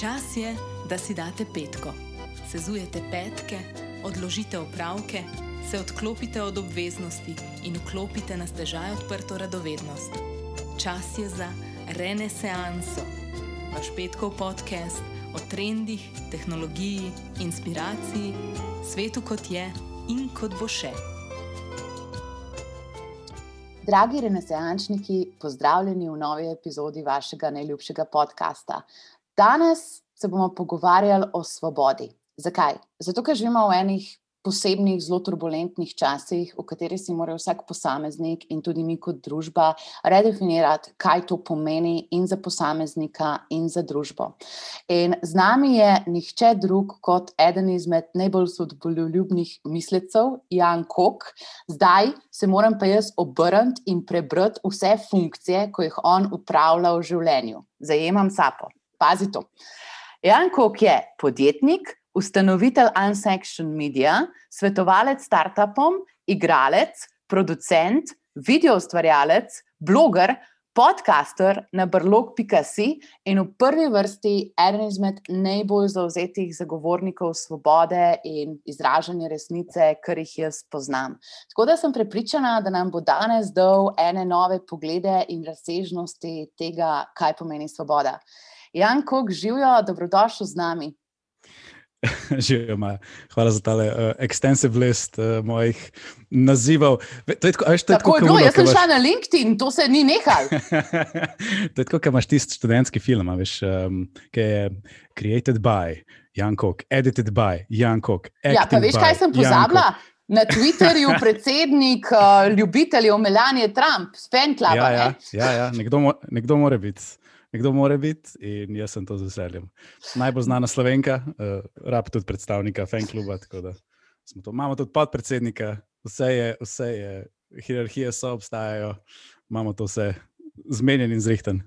Čas je, da si date petko. Sezujete petke, odložite opravke, se odklopite od obveznosti in vklopite na stežaj odprto radovednost. Čas je za renesanso. Vaš petkov podcast o trendih, tehnologiji, inspiraciji, svetu kot je in kot bo še. Dragi renesančniki, pozdravljeni v novi epizodi vašega najljubšega podcasta. Danes se bomo pogovarjali o svobodi. Zakaj? Zato, ker živimo v enih posebnih, zelo turbulentnih časih, v katerih si mora vsak posameznik in tudi mi kot družba redefinirati, kaj to pomeni in za posameznika, in za družbo. In z nami je nihče drug kot eden izmed najbolj svobodoljubnih mislecev, Jan Kok. Zdaj se moram pa jaz obrniti in prebrati vse funkcije, ko jih on upravlja v življenju. Zajemam sapo. Pazi to. Jan Kok je podjetnik, ustanovitelj Unsection Media, svetovalec startupom, igralec, producent, video ustvarjalec, bloger, podcaster na brlog.si in v prvi vrsti eden izmed najbolj zauzetih zagovornikov svobode in izražanja resnice, kar jih jaz poznam. Tako da sem prepričana, da nam bo danes dal ene nove poglede in razsežnosti tega, kaj pomeni svoboda. Jan Kok, živijo, dobrodošli z nami. Živijo, Hvala za tale uh, extensive list uh, mojih nazivov. To je tako, veš, to je tako, tako je bilo, jaz sem šla na LinkedIn, to se ni nehal. to je tako, kot imaš tisti študentski film, veš, um, ki je created by Jan Kok, edited by Jan Kok. Ja, pa veš, kaj sem pozabila? Na Twitterju predsednik uh, ljubiteljev Melanie Trump, Spenklava. Ja, ja, ja, ja, nekdo, mo nekdo mora biti nekdo mora biti in jaz sem to z veseljem. Najbolj znana slovenka, uh, rab tudi predstavnika Fenkluba. Imamo tudi podpredsednika, vse je, vse je, hierarhije so obstajajo, imamo to vse zmenjen in zrihten.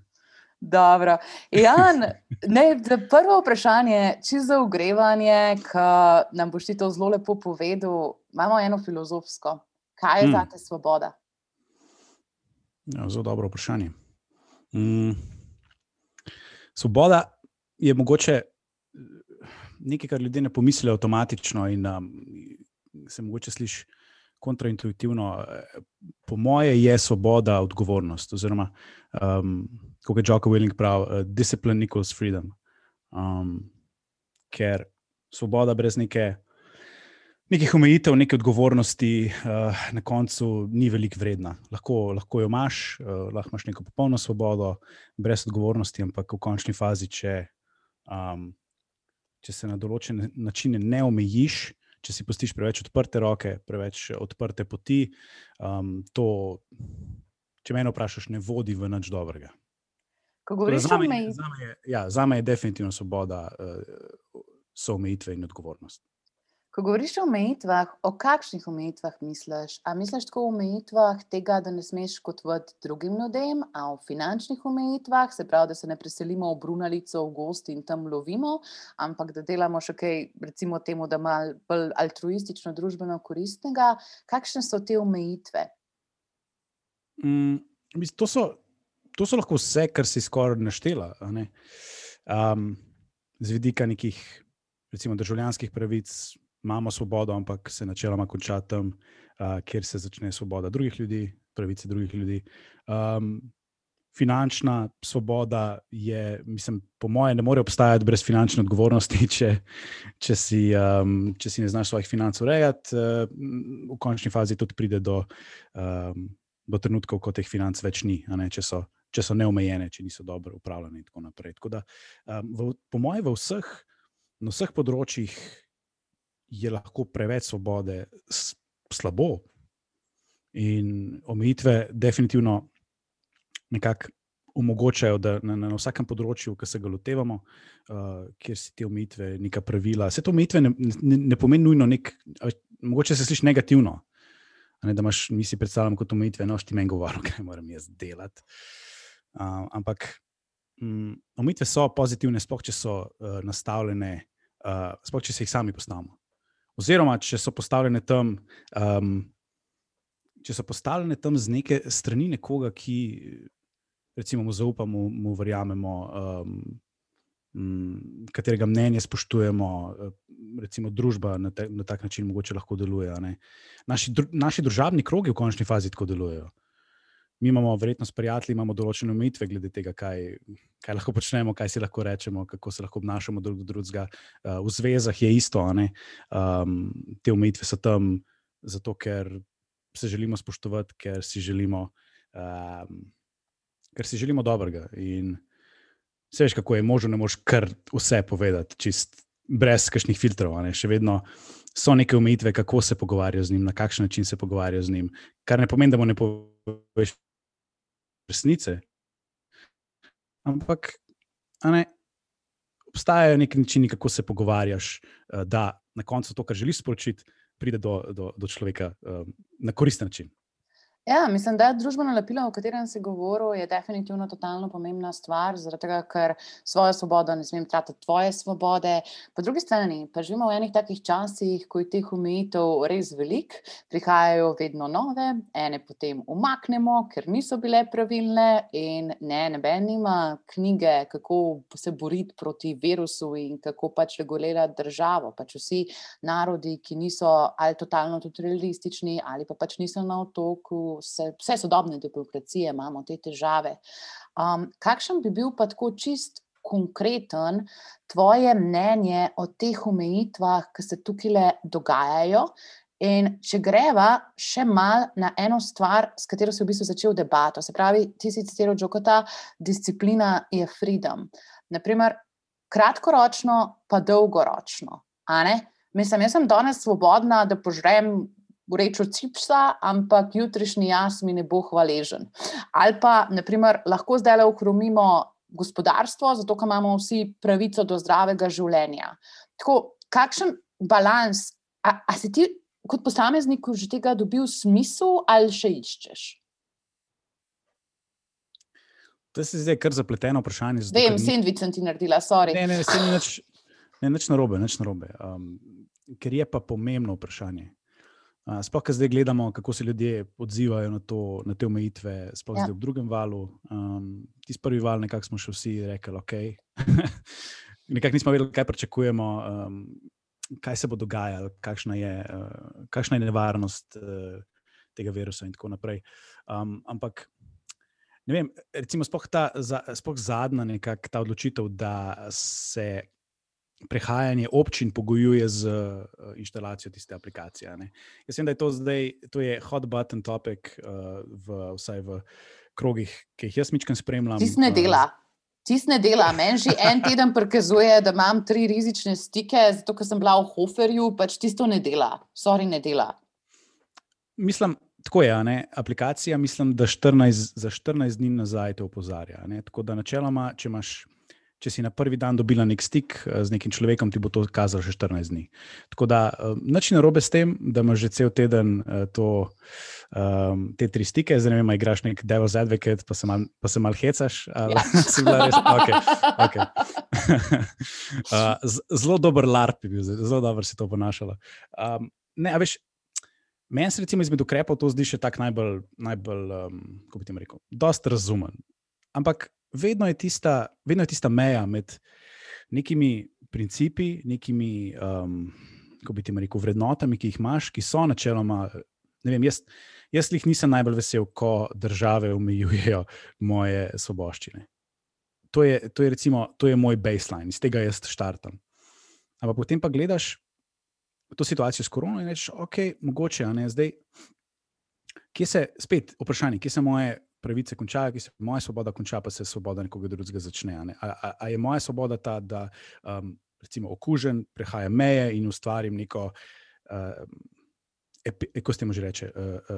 Dobro. Jan, ne, prvo vprašanje, če za ogrevanje, ki nam boš ti to zelo lepo povedal, imamo eno filozofsko. Kaj je hmm. za te svoboda? Ja, zelo dobro vprašanje. Hmm. Svoboda je mogoče eh, nekaj, kar ljudje ne pomislijo avtomatično in um, se mogoče sliši kontraintuitivno. Po moje je svoboda odgovornost. Oziroma, um, kot je Jocko Willing pravi, uh, discipline equals freedom. Um, ker svoboda brez neke. Nekih omejitev, neke odgovornosti uh, na koncu ni veliko vredna. Lahko, lahko jo imaš, uh, lahko imaš neko popolno svobodo, brez odgovornosti, ampak v končni fazi, če, um, če se na določene načine ne omejiš, če si postiš preveč odprte roke, preveč odprte poti, um, to, če me vprašaš, ne vodi v nič dobrega. Za me, za, me je, ja, za me je definitivno svoboda, uh, so omejitve in odgovornost. Ko govoriš o omejitvah, o kakšnih omejitvah misliš? A misliš tako o omejitvah tega, da ne smeš škodovati drugim ljudem, a o finančnih omejitvah, se pravi, da se ne preselimo v Brunalico v gost in tam lovimo, ampak da delamo še kaj, recimo, temu, da ima bolj altruistično, družbeno koristnega. Kakšne so te omejitve? Mm, to, so, to so lahko vse, kar si skoraj naštela. Ne? Um, z vidika nekih, recimo, državljanskih pravic imamo svobodo, ampak se načeloma konča tam, uh, kjer se začne svoboda drugih ljudi, pravice drugih ljudi. Um, finančna svoboda je, mislim, po mojem, ne more obstajati brez finančne odgovornosti, če, če, si, um, če si ne znaš svojih financ urejati. Uh, v končni fazi tudi pride do, um, do trenutkov, ko teh financ več ni, ne, če, so, če so neomejene, če niso dobro upravljene in tako naprej. Tako da, um, v, po mojem, v vseh, na vseh področjih je lahko preveč svobode slabo. In omejitve definitivno nekako omogočajo, da na, na vsakem področju, ki se ga lotevamo, uh, kjer si te omejitve, neka pravila. Vse te omejitve ne, ne, ne pomeni nujno nek, mogoče se sliši negativno. Ne, da imaš, mi si predstavljamo kot omejitve, no, ti meni govorijo, kaj moram jaz delati. Uh, ampak um, omejitve so pozitivne, sploh če so uh, nastavljene, uh, sploh če se jih sami postavimo. Oziroma, če so postavljene tam, um, če so postavljene tam z neke strani nekoga, ki recimo mu zaupamo, mu verjamemo, um, m, katerega mnenje spoštujemo, recimo družba na, te, na tak način mogoče lahko deluje. Naši, dru, naši družabni krogi v končni fazi tako delujejo. Mi imamo, verjetno, s prijatelji, določene omejitve glede tega, kaj, kaj lahko počnemo, kaj si lahko rečemo, kako se lahko obnašamo drug do drugega. Uh, v zvezah je isto. Um, te omejitve so tam zato, ker se želimo spoštovati, ker si želimo, um, ker si želimo dobrega. In vse veš, kako je možno, ne moreš kar vse povedati, čist brez kakšnih filtrov. Še vedno so neke omejitve, kako se pogovarjajo z njim, na kakšen način se pogovarjajo z njim. Kar ne pomeni, da mu ne poveš resnice. Ampak ne, obstajajo neki načini, kako se pogovarjaš, eh, da na koncu to, kar želiš sporočiti, pride do, do, do človeka eh, na koristen način. Ja, mislim, da je družbeno lepilo, o katerem si govoril, je definitivno totalno pomembna stvar, tega, ker svojo svobodo ne smem tratiti tvoje svobode. Po drugi strani pa živimo v enih takih časih, ko je teh omejitev res velik, prihajajo vedno nove, ene potem umaknemo, ker niso bile pravilne in ne, neben ima knjige, kako se boriti proti virusu in kako pač regulirati državo. Pač vsi narodi, ki niso ali totalno totalistični ali pa pač niso na otoku, vse, vse sodobne demokracije imamo te težave. Um, kakšen bi bil pa tako čist konkreten tvoje mnenje o teh omejitvah, ki se tukaj le dogajajo? In če greva še malo na eno stvar, s katero si v bistvu začel debato, se pravi, ti si citiral Džokota, disciplina je freedom. Naprimer, kratkoročno, pa dolgoročno. Mislim, jaz sem danes svobodna, da požrem vrečo čipsa, ampak jutrišnji jaz mi ne bo hvaležen. Ali pa, naprimer, lahko zdaj le ohromimo gospodarstvo, zato ker imamo vsi pravico do zdravega življenja. Tako, kakšen balans, a, a si ti kot posameznik že tega dobil smisel ali še iščeš? To se zdaj kar zapleteno vprašanje. Vem, ni... sendvič sem ti naredila, sorry. Ne, ne, ne, nič, ne, nič narobe, nič narobe. Um, ker je pa pomembno vprašanje. Sploh, ki zdaj gledamo, kako se ljudje odzivajo na, to, na te omejitve, sploh ja. zdaj v drugem valu. Um, Tisti prvi val, nekako smo še vsi rekli, ok. nekako nismo vedeli, kaj pričakujemo, um, kaj se bo dogajalo, kakšna je, uh, kakšna je nevarnost uh, tega virusa in tako naprej. Um, ampak. Ne vem, recimo, sploh ta, sploh zadnja nekakšna ta odločitev, da se prehajanje občin pogojuje z uh, inštalacijo tiste aplikacije. Ne. Jaz vem, da je to zdaj to je hot button topic, uh, v, vsaj v krogih, ki jih jaz mičkam spremljam. Tis ne dela. Tis ne dela. Meni že en teden prikazuje, da imam tri rizične stike, zato ker sem bila v Hoferju, pač tisto ne dela. Sorry, ne dela. Mislim, tako je. Ne? Aplikacija, mislim, da 14, za 14 dni nazaj te opozarja. Ne? Tako da načeloma, če imaš če si na prvi dan dobila nek stik eh, z nekim človekom, ti bo to kazalo še 14 dni. Tako da eh, nič ne robe s tem, da imaš že cel teden eh, to, um, te tri stike, zdaj ne vem, igraš nek Devil's Advocate, pa se mal, pa se mal hecaš. Ali, ja. si bila res? Okay, okay. uh, zelo dober LARP je bil, zelo dobro si to ponašala. Um, ne, a veš. Meni se recimo izmed ukrepov to zdi še tako najbolj, najbolj um, kako bi ti rekel, dosta razumen. Ampak vedno je tista, vedno je tista meja med nekimi principi, nekimi, um, kako bi ti rekel, vrednotami, ki jih imaš, ki so načeloma. Vem, jaz, jaz jih nisem najbolj vesel, ko države omejujejo moje svoboščine. To je, to, je recimo, to je moj baseline, iz tega jaz štartam. Ampak potem pa gledaš to situacijo s korono in rečeš, ok, mogoče, a ne zdaj. Kje se, spet vprašanje, kje se moje pravice končajo, ki se moja svoboda konča, pa se svoboda nekoga drugega začne. Ne? A, a, a je moja svoboda ta, da um, recimo okužen, prehaja meje in ustvarim neko, uh, epi, kako se temu že reče, uh,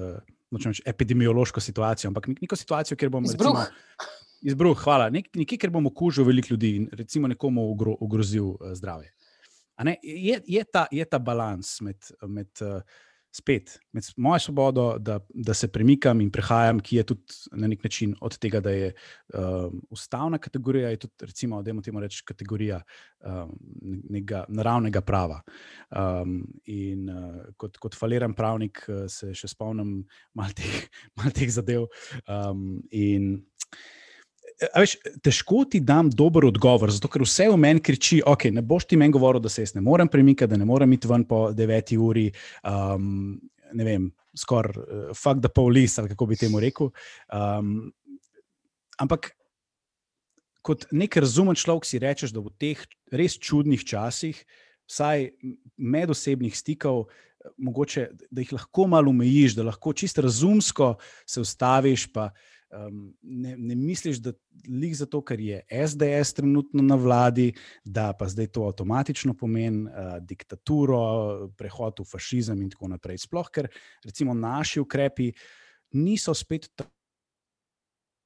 uh, reči, epidemiološko situacijo, ampak neko situacijo, kjer bom izbruh. Recimo, izbruh, hvala, Nek, nekje, kjer bom okužil veliko ljudi in recimo nekomu ogro, ogrozil uh, zdravje. Je, je, ta, je ta balans med. med uh, spet med mojo svobodo, da, da se premikam in prehajam, ki je tudi na nek način od tega, da je um, ustavna kategorija, je tudi, recimo, da imamo reči, kategorija um, nekega naravnega prava. Um, in uh, kot, kot faliran pravnik uh, se še spomnim malo teh, mal teh zadev. Um, in veš, težko ti dam dober odgovor, zato ker vse v meni kriči, ok, ne boš ti meni govoril, da se jaz ne morem premikati, da ne morem iti ven po 9 uri. Um, ne vem, skoraj uh, fuck the police, ali kako bi temu rekel. Um, ampak kot nek razumen človek si rečeš, da v teh res čudnih časih, vsaj medosebnih stikov, mogoče, da jih lahko malo umejiš, da lahko čisto razumsko se ustaviš. Pa, um, ne, ne misliš, da je zato, ker je SDS trenutno na vladi, da pa zdaj to avtomatično pomeni uh, diktaturo, prehod v fašizem in tako naprej. Sploh, ker recimo naši ukrepi niso spet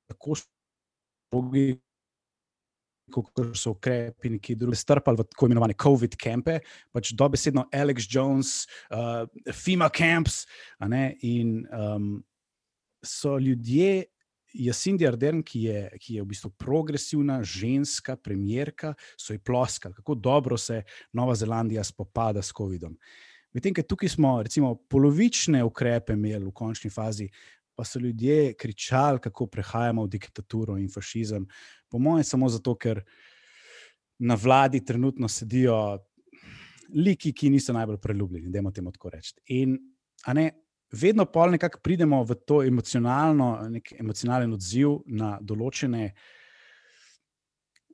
tako strogi, kot so ukrepi neki drugi, strpali v tako imenovane COVID kampe, pač dobesedno Alex Jones, uh, FEMA camps. In um, so ljudje, Jacindy Ardern, ki je, ki je v bistvu progresivna ženska, premjerka, so ji ploskali, kako dobro se Nova Zelandija spopada s COVID-om. Medtem, ker tukaj smo, recimo, polovične ukrepe imeli v končni fazi, pa so ljudje kričali, kako prehajamo v diktaturo in fašizem. Po mojem, samo zato, ker na vladi trenutno sedijo liki, ki niso najbolj preljubljeni, da imamo temu tako reči. In ne, vedno pa nekako pridemo v to emocionalno, nek emocionalen odziv na določene,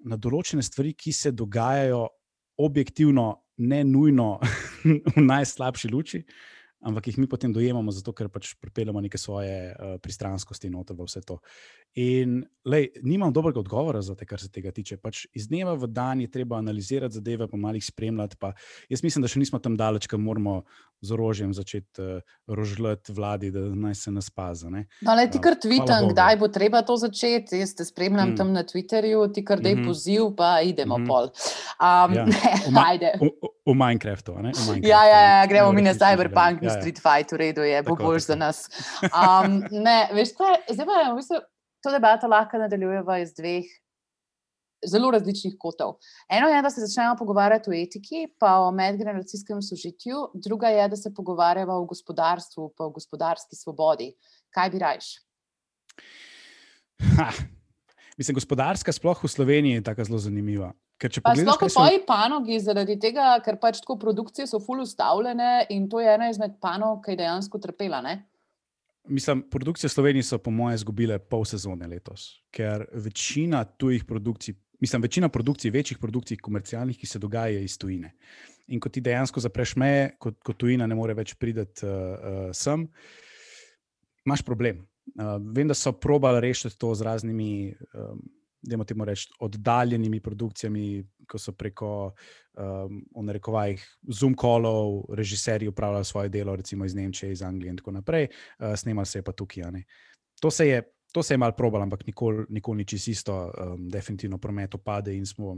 na določene stvari, ki se dogajajo objektivno, ne nujno v najslabši luči ampak jih mi potem dojemamo, zato ker pač pripeljemo neke svoje uh, pristranskosti noter v vse to. In lej, nimam dobrega odgovora za te, kar se tega tiče. Pač iz dneva v dan je treba analizirati zadeve, pa malih spremljati. Pa jaz mislim, da še nismo tam daleč, ker moramo z orožjem začeti uh, rožljati vladi, da naj se nas paza. No, le ti kar tvitam, kdaj bo treba to začeti. Jaz te spremljam mm. tam na Twitterju, ti kar dej mm -hmm. poziv, pa idemo mm -hmm. pol. Um, ja. ne, ajde. V Minecraftu. V Minecraftu. Ja, ja, ja, gremo mi na Cyberpunk, ja, ja. Street Fight, v redu je, bo boljš za nas. Um, ne, veš, kaj, zdaj pa v bistvu, to debato lahko nadaljujemo iz dveh zelo različnih kotov. Eno je, da se začnemo pogovarjati o etiki, pa o medgeneracijskem sožitju, druga je, da se pogovarjamo o gospodarstvu, pa o gospodarski svobodi. Kaj bi rajš? Mislim, gospodarska, sploh v Sloveniji, je tako zelo zanimiva. Sploh v tvoji so... panogi, zaradi tega, ker pač tako produkcije so fully ustavljene in to je ena izmed panog, ki je dejansko trpela. Ne? Mislim, produkcije v Sloveniji so, po mojem, izgubile pol sezone letos, ker večina tujih produkcij, mislim, večina produkcij, večjih produkcij, komercialnih, ki se dogajajo iz tujine. In ko ti dejansko zapreš meje, kot, kot tujina ne more več priti uh, uh, sem, imaš problem. Uh, vem, da so probali rešiti to z raznimi. Um, da temu reči, oddaljenimi produkcijami, ko so preko, um, v rekovajih, Zoom kolov, režiserji upravljali svoje delo, recimo iz Nemčije, iz Anglije in tako naprej, uh, snemali se je pa tukaj. To se je, to se je malo probalo, ampak nikoli, nikoli ni čisto, um, definitivno promet opade in smo.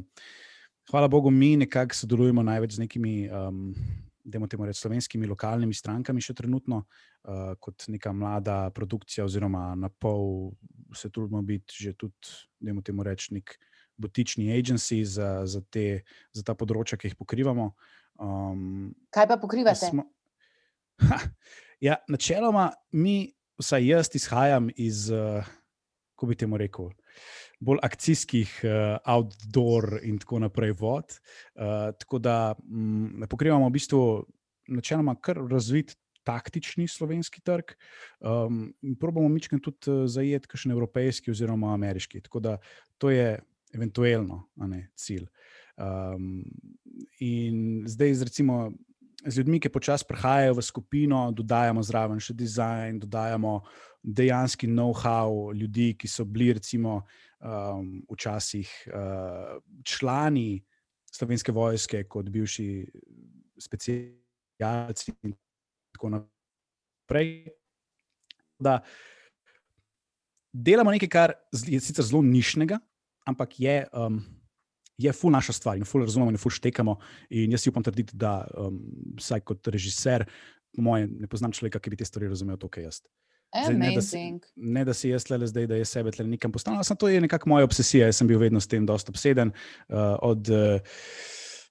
Hvala Bogu, mi nekako sodelujemo največ z nekimi um, da temu reči, slovenskimi lokalnimi strankami, še trenutno, uh, kot neka mlada produkcija, oziroma na pol se trudimo biti že tudi, da temu reči, nek botični agency za, za, te, za ta področja, ki jih pokrivamo. Um, Kaj pa pokrivate? Smo, ha, ja, načeloma, mi, vsaj jaz, izhajam iz, uh, kako bi temu rekel bolj akcijskih, uh, outdoor in tako naprej vod. Uh, tako da m, mm, pokrivamo v bistvu načeloma kar razvit. Taktični slovenski trg, um, in probujemo mičken tudi uh, zajeti, kakšen evropejski oziroma ameriški. Tako da to je eventualno ne, cilj. Um, in zdaj, recimo, z ljudmi, ki počasi prihajajo v skupino, dodajamo zraven še dizajn, dodajamo dejanski know-how ljudi, ki so bili, recimo, um, včasih uh, člani slovenske vojske, kot bivši specialci in tako naprej. Da delamo nekaj, kar je sicer zelo nišnega, ampak je. Um, Je ful naša stvar in ful razumemo in ful štekamo. In jaz si upam trditi, da um, vsaj kot režiser, po mojem, ne poznam človeka, ki bi te stvari razumel tako, kot jaz. Zdaj, ne, da si, ne, da si jaz le zdaj, da je sebe tle nekam postavil. Samo to je nekako moja obsesija. Jaz sem bil vedno s tem dosta obseden. Uh, od uh,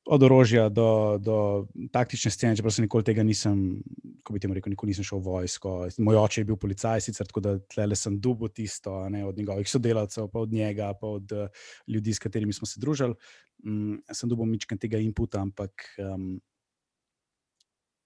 od orožja do, do taktične scene, čeprav se nikoli tega nisem, ko bi temu rekel, nikoli nisem šel v vojsko. Moj oče je bil policaj, sicer tako da tle sem dubo tisto, ne, od njegovih sodelavcev, pa od njega, pa od uh, ljudi, s katerimi smo se družili. Um, sem dubo mičken tega inputa, ampak um,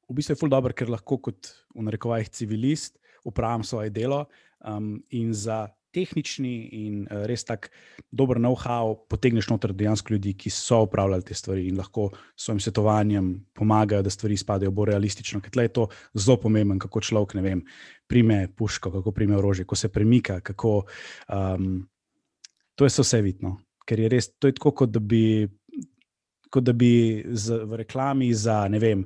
v bistvu je ful dobro, ker lahko kot v narekovajih civilist upravljam svoje delo um, in za tehnični in uh, res tak dober know-how potegneš noter dejansko ljudi, ki so upravljali te stvari in lahko s svojim svetovanjem pomagajo, da stvari izpadejo bolj realistično. Ker je to zelo pomembno, kako človek, ne vem, prime puško, kako prime orožje, kako se premika, kako. Um, to je vse vidno, ker je res, to je tako, kot da bi. Kot da bi z, v reklami za ne vem,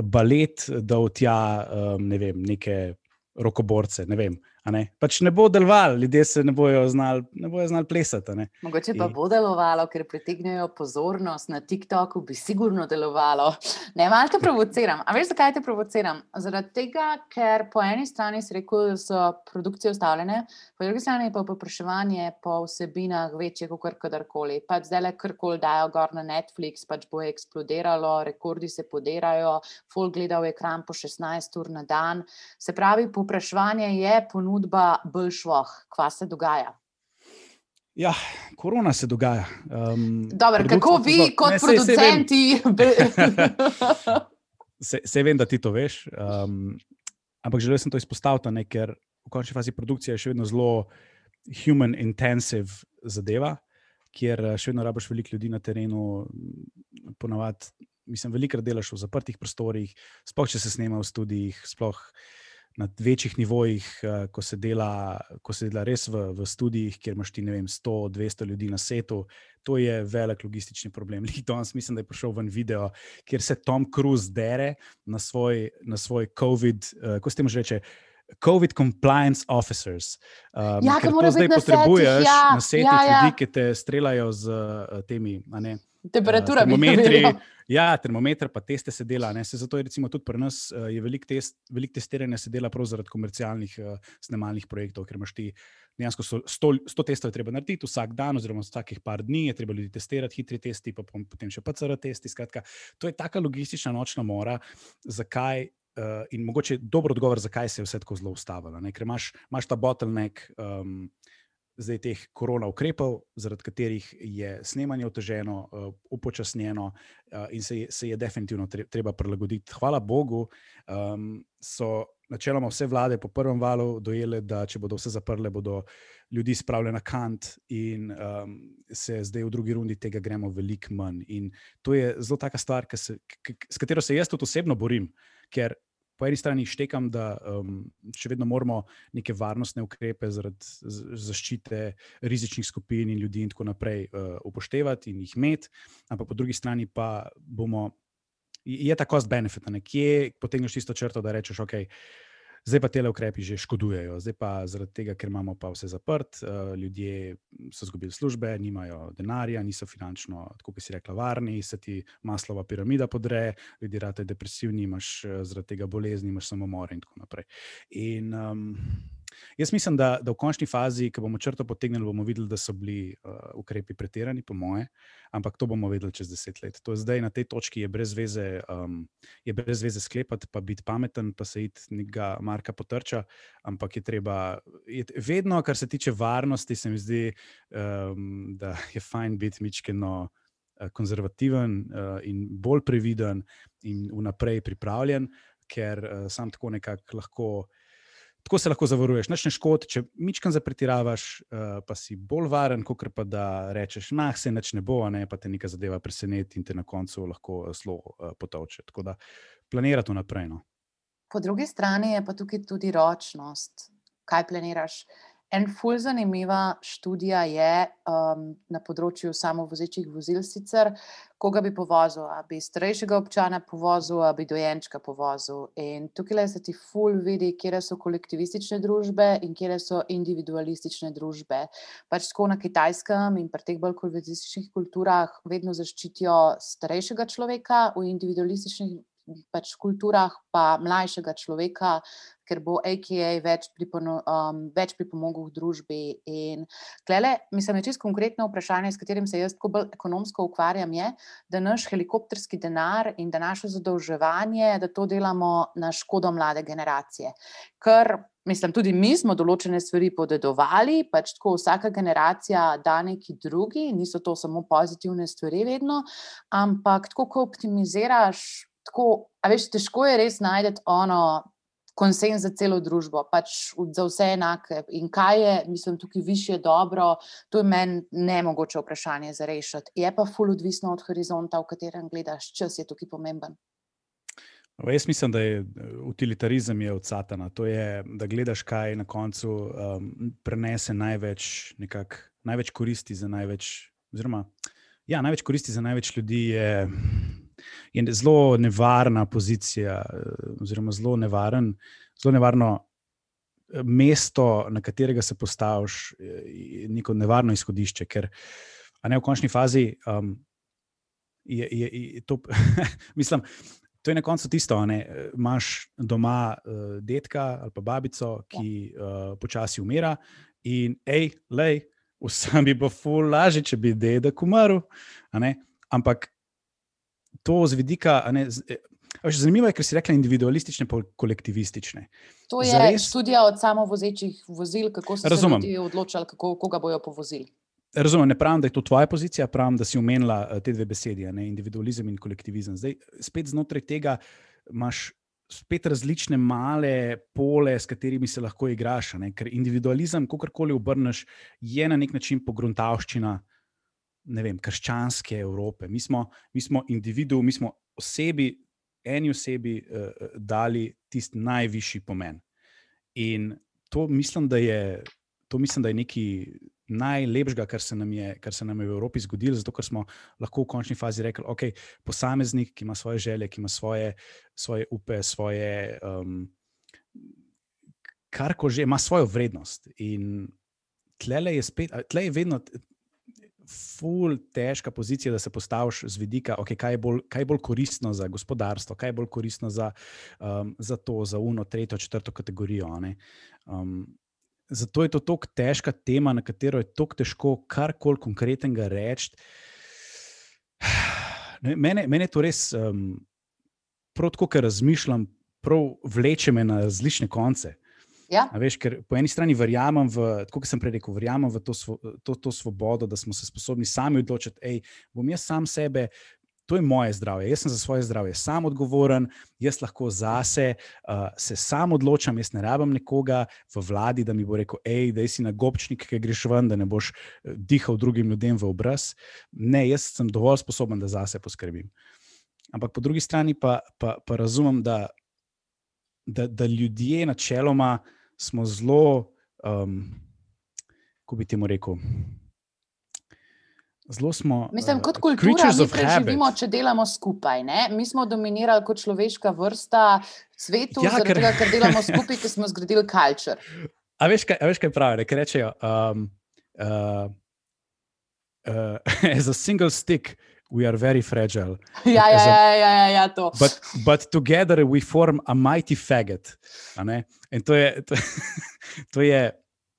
balet dal tja um, ne vem, neke rokoborce. Ne vem, Ne? Pač ne bo delovalo, ljudje se ne bojo znali, ne bojo znali plesati. Mogoče pa In... bo delovalo, ker pritegnejo pozornost na TikToku, bi sigurno delovalo. Ne, malo te provociram. A veš, zakaj te provociram? Zaradi tega, ker po eni strani rekel, da so produkcije ustavljene, po drugi strani pa popraševanje po vsebinah večje kot kadarkoli. Pač zdaj le karkoli dajo gor na Netflix, pač bo eksplodiralo, rekordi se podirajo, folk gleda v ekran po 16 ur na dan. Se pravi, popraševanje je ponudilo ponudba bolj šloh, kva se dogaja? Ja, korona se dogaja. Um, Dobar, kako vi, zelo... kot ne, producenti? Se, se vem, da ti to veš, um, ampak želel sem to izpostaviti, ne, ker v končni fazi produkcija je še vedno zelo human intensive zadeva, kjer eh, še vedno rabiš veliko ljudi na terenu, ponavadi, mislim, velikrat delaš v zaprtih prostorih, sploh če se snema v studijih, sploh na večjih nivojih, uh, ko, se dela, ko se dela res v, v studijih, kjer imaš ti 100-200 ljudi na setu, to je velik logistični problem. Danes mislim, da je prišel ven video, kjer se Tom Cruise dere na svoj, na svoj COVID, uh, ko se temu že reče. COVID compliance officers. Um, ja, ki moraš zdaj potrebuješ ja, na setih ja, ja. ljudi, ki te streljajo z uh, temi. Temperatura, uh, termometri. Ja, termometer, pa teste se dela. Se zato je tudi pri nas uh, veliko test, velik testiranja se dela prav zaradi komercialnih uh, snemalnih projektov, ker imaš ti dejansko 100 testov, treba narediti vsak dan, oziroma vsakih par dni, je treba ljudi testirati, hitri testi, pa potem še PCR testi. Skratka, to je taka logistična nočna mora, zakaj. Uh, in mogoče dober odgovor, zakaj se je vse tako zelo ustavilo. Ker imaš, imaš ta bottleneck, um, zdaj teh korona ukrepov, zaradi katerih je snemanje oteženo, uh, upočasnjeno uh, in se je, se je definitivno treba prilagoditi. Hvala Bogu, um, so načeloma vse vlade po prvem valu dojele, da če bodo vse zaprle, bodo ljudi spravili na kant, in um, se zdaj v drugi rundi tega gremo veliko manj. In to je zelo taka stvar, se, s katero se jaz tudi osebno borim. Ker po eni strani štekam, da um, še vedno moramo neke varnostne ukrepe zaradi zaščite rizičnih skupin in ljudi in tako naprej uh, upoštevati in jih imeti, ampak po drugi strani pa bomo, je ta cost benefit, nekje potegneš isto črto, da rečeš, ok. Zdaj pa te ukrepi že škodujejo, zdaj pa zaradi tega, ker imamo pa vse zaprt, uh, ljudje so izgubili službe, nimajo denarja, niso finančno, tako kot si rekla, varni, se ti maslova piramida podre, ljudje rade depresivni, imaš uh, zaradi tega bolezni, imaš samomore in tako naprej. In, um, Jaz mislim, da, da v končni fazi, ko bomo črto potegnili, bomo videli, da so bili uh, ukrepi pretirani, po moje, ampak to bomo videli čez deset let. To je zdaj na tej točki, je brez veze, um, je brez veze sklepati, pa biti pameten, pa se iti nekega marka potrča, ampak je treba, je, vedno, kar se tiče varnosti, se mi zdi, um, da je fajn biti mičkeno. Eh, konzervativen uh, in bolj previden, in vnaprej pripravljen, ker uh, sam tako nekako lahko uh, tako se lahko zavaruješ, noč ne škodi, če mičkam zapretiravaš, uh, pa si bolj varen, kot pa da rečeš, nah, se neč ne bo, ne, pa te neka zadeva preseneti in te na koncu lahko eh, zelo uh, potovče. Tako da planirati naprej. No. Po drugi strani je pa tukaj tudi ročnost. Kaj planiraš? En fulj zanimiva študija je um, na področju samovozečih vozil, sicer koga bi povozil, ali bi starejšega občana povozil, ali bi dojenčka povozil. In tukaj se ti fulj vidi, kje so kolektivistične družbe in kje so individualistične družbe. Pač tako na kitajskem in pri teh bolj kolektivističnih kulturah vedno zaščitijo starejšega človeka, v individualističnih pač kulturah, pa mlajšega človeka, ker bo AKA več, pripono, um, več pripomogel v družbi. In klele, mislim, je čisto konkretno vprašanje, s katerim se jaz tako bolj ekonomsko ukvarjam, je, da naš helikopterski denar in da naše zadolževanje, da to delamo na škodo mlade generacije. Ker Mislim, tudi mi smo določene stvari podedovali, pač tako vsaka generacija da neki drugi, niso to samo pozitivne stvari, vedno, ampak tako, ko optimiziraš, tako, a veš, težko je res najti ono konsens za celo družbo, pač za vse enake. In kaj je, mislim, tukaj više dobro, to je meni ne mogoče vprašanje za rešiti. Je pa ful odvisno od horizonta, v katerem gledaš, čas je tukaj pomemben. O, jaz mislim, da je utilitarizem je od satana. To je, da gledaš, kaj na koncu um, prenese največ, nekak, največ koristi za največ. Oziroma, ja, največ koristi za največ ljudi je je zelo nevarna pozicija, eh, oziroma zelo, nevaren, zelo nevarno eh, mesto, na katerega se postaviš, neko nevarno izhodišče. Ker ne, v končni fazi um, je, je, je to, mislim. To je na koncu tisto, da imaš doma uh, detka ali pa babico, ki uh, počasi umira, in hej, lej, vsem bi bilo ful lažje, če bi dedek umrl. Ampak to z vidika. Ne, z, eh, Zanimivo je, ker si rekla individualistične, pa kolektivistične. To je Zares... študija od samovozečih vozil, kako so Razumem. se ljudje odločili, kako, koga bojo povozili. Razumem, ne pravim, da je to tvoja pozicija, pravim, da si omenila eh, te dve besedi, ne, individualizem in kolektivizem. Zdaj, spet znotraj tega imaš spet različne male pole, s katerimi se lahko igraš. Ne, ker individualizem, kakorkoli obrneš, je na nek način pogruntavščina ne vem, krščanske Evrope. Mi smo, mi smo individu, mi smo osebi, eni osebi uh, dali tisti najvišji pomen. In to mislim, da je, to mislim, da je nekaj najlepšega, kar se je, kar se nam je v Evropi zgodilo, zato ker smo lahko v končni fazi rekli, da okay, je posameznik, ki ima svoje želje, ki ima svoje, svoje upe, svoje. Um, Kar ko že ima svojo vrednost. In tle je, spet, tle je vedno, ful težka pozicija, da se postaviš z vidika, okay, kaj, je bolj, kaj je bolj koristno za gospodarstvo, kaj je bolj koristno za, um, za to, za uno, tretjo, četrto kategorijo. Um, zato je to tako težka tema, na katero je tako težko karkoli konkretnega reči. Mene, mene to res, um, prav tako, ker razmišljam, prav vleče me na različne konce. Ja. Veš, ker po eni strani verjamem, v, kot sem prej rekel, verjamem v to, to, to svobodo, da smo se sposobni sami odločiti, da bom jaz sam sebe. To je moje zdravje, jaz sem za svoje zdravje sam odgovoren, jaz lahko zase uh, se sam odločam, jaz ne rabim nekoga v vladi, da mi bo rekel, hej, da si na gobčnik, ki greš ven, da ne boš eh, dihal drugim ljudem v obraz. Ne, jaz sem dovolj sposoben, da zase poskrbim. Ampak po drugi strani pa, pa, pa razumem, da, da, da ljudje načeloma smo zelo, um, kako bi temu rekel. Zelo smo. Mislim, kot uh, kultura, mi preživimo, če delamo skupaj. Ne? Mi smo dominirali kot človeška vrsta svetu, ja, ker... Tega, ker delamo skupaj, ker smo zgradili kultur. A veš, kaj, a veš, kaj pravijo? Ker rečejo, um, uh, uh, as a single stick, we are very fragile. Ja, ja, ja, ja, ja, ja, to. But, but together we form a mighty faggot. In to je, to, to je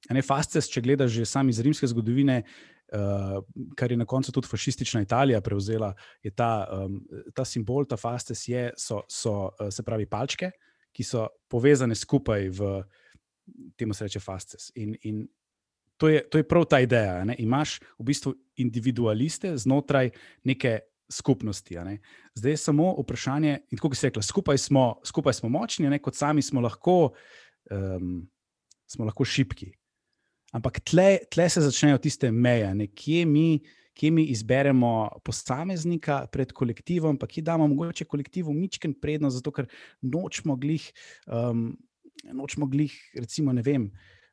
ne fasces, če gledaš že sam iz rimske zgodovine. Uh, kar je na koncu tudi fašistična Italija prevzela, je ta, um, ta simbol, ta fastes, je, so, so uh, se pravi palčke, ki so povezane skupaj v tem, se reče fastes. In, in to je, to je prav ta ideja. Ne? Imaš v bistvu individualiste znotraj neke skupnosti. Ne? Zdaj je samo vprašanje, in kako bi se rekla, skupaj smo, skupaj smo močni, ne? kot sami smo lahko, um, smo lahko šipki. Ampak tle, tle se začnejo tiste meje, kje mi, kje mi izberemo posameznika pred kolektivom, pa kje damo mogoče kolektivu mičken prednost, zato ker nočemo glih, um, nočemo glih, recimo, ne vem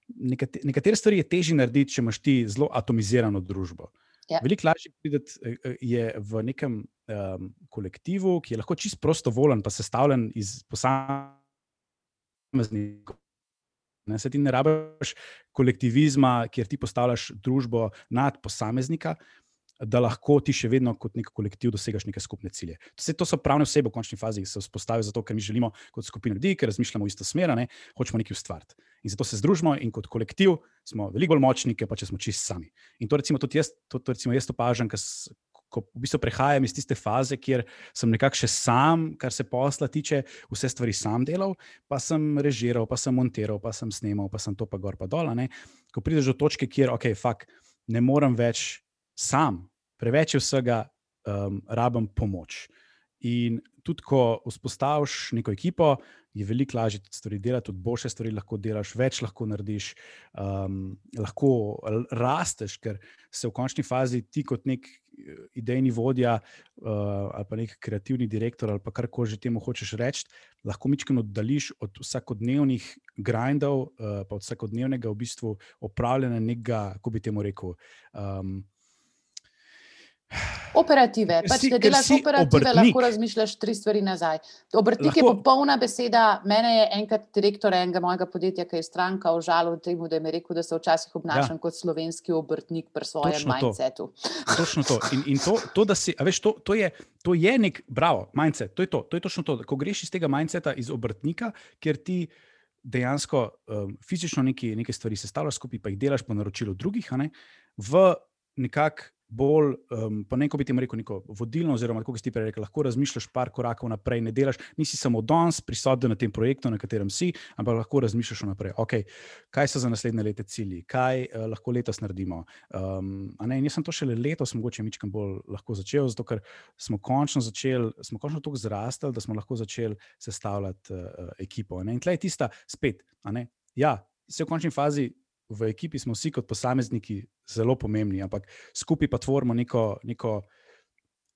nekatere stvari je težje narediti, če imaš ti zelo atomizirano družbo. Ja. Veliko lažje prideti eh, eh, je v nekem um, kolektivu, ki je lahko čisto prostovoljen, pa sestavljen iz posameznikov. Ne, se ti ne rabiš kolektivizma, kjer ti postavljaš družbo nad posameznika, da lahko ti še vedno kot nek kolektiv dosegaš neke skupne cilje. Vse to so pravne osebe v končni fazi, ki se vzpostavijo zato, ker mi želimo kot skupina ljudi, ker razmišljamo v isto smer, ne, hočemo nekaj ustvariti. In zato se združimo in kot kolektiv smo veliko bolj močni, pa če smo čist sami. In to recimo tudi jaz, to, to recimo jaz opažam, ko v bistvu prehajam iz tiste faze, kjer sem nekako še sam, kar se posla tiče, vse stvari sam delal, pa sem režiral, pa sem montiral, pa sem snimal, pa sem to pa gor pa dol. Ko prideš do točke, kjer, ok, fakt, ne morem več sam, preveč je vsega, um, rabim pomoč. In tudi, ko vzpostaviš neko ekipo, je veliko lažje tudi stvari delati, tudi boljše stvari lahko delaš, več lahko narediš, um, lahko rasteš, ker se v končni fazi ti kot nek eh, idejni vodja uh, ali pa nek kreativni direktor ali kar koli že temu hočeš reči, lahko mičkano oddališ od vsakodnevnih grindov, uh, pa od vsakodnevnega v bistvu opravljanja nekega, kako bi temu rekel. Um, Operative. Pač, če delaš operative, obrtnik. lahko razmišljaš tri stvari nazaj. Obrtnik lahko. je popolna beseda. Mene je enkrat direktor enega mojega podjetja, ki je stranka, užalil temu, da je mi rekel, da se včasih obnašam ja. kot slovenski obrtnik pri svojem Točno mindsetu. To. Točno to. In, in to, to, da si, veš, to, to, je, to je nek bravo, mindset. To je, to, to je točno to. Ko greš iz tega mindseta, iz obrtnika, ker ti. Dejansko um, fizično nekaj stvari sestavljaš skupaj, pa jih delaš po naročilu drugih, ne, v nekakšen bolj, um, pa ne, ko bi ti rekel, neko vodilno, oziroma kako si ti prej rekel, lahko razmišljaš par korakov naprej, ne delaš, nisi samo danes prisoten na tem projektu, na katerem si, ampak lahko razmišljaš naprej. Okay, kaj so za naslednje leta cilji, kaj uh, lahko letos naredimo. Um, ne, jaz sem to šele letos, mogoče mičkam bolj lahko začel, zato ker smo končno začeli, smo končno tako zrastali, da smo lahko začeli sestavljati uh, ekipo. Ne? In tle je tista spet. Ja, vse v končni fazi v ekipi smo vsi kot posamezniki zelo pomembni, ampak skupaj pa tvorimo neko, neko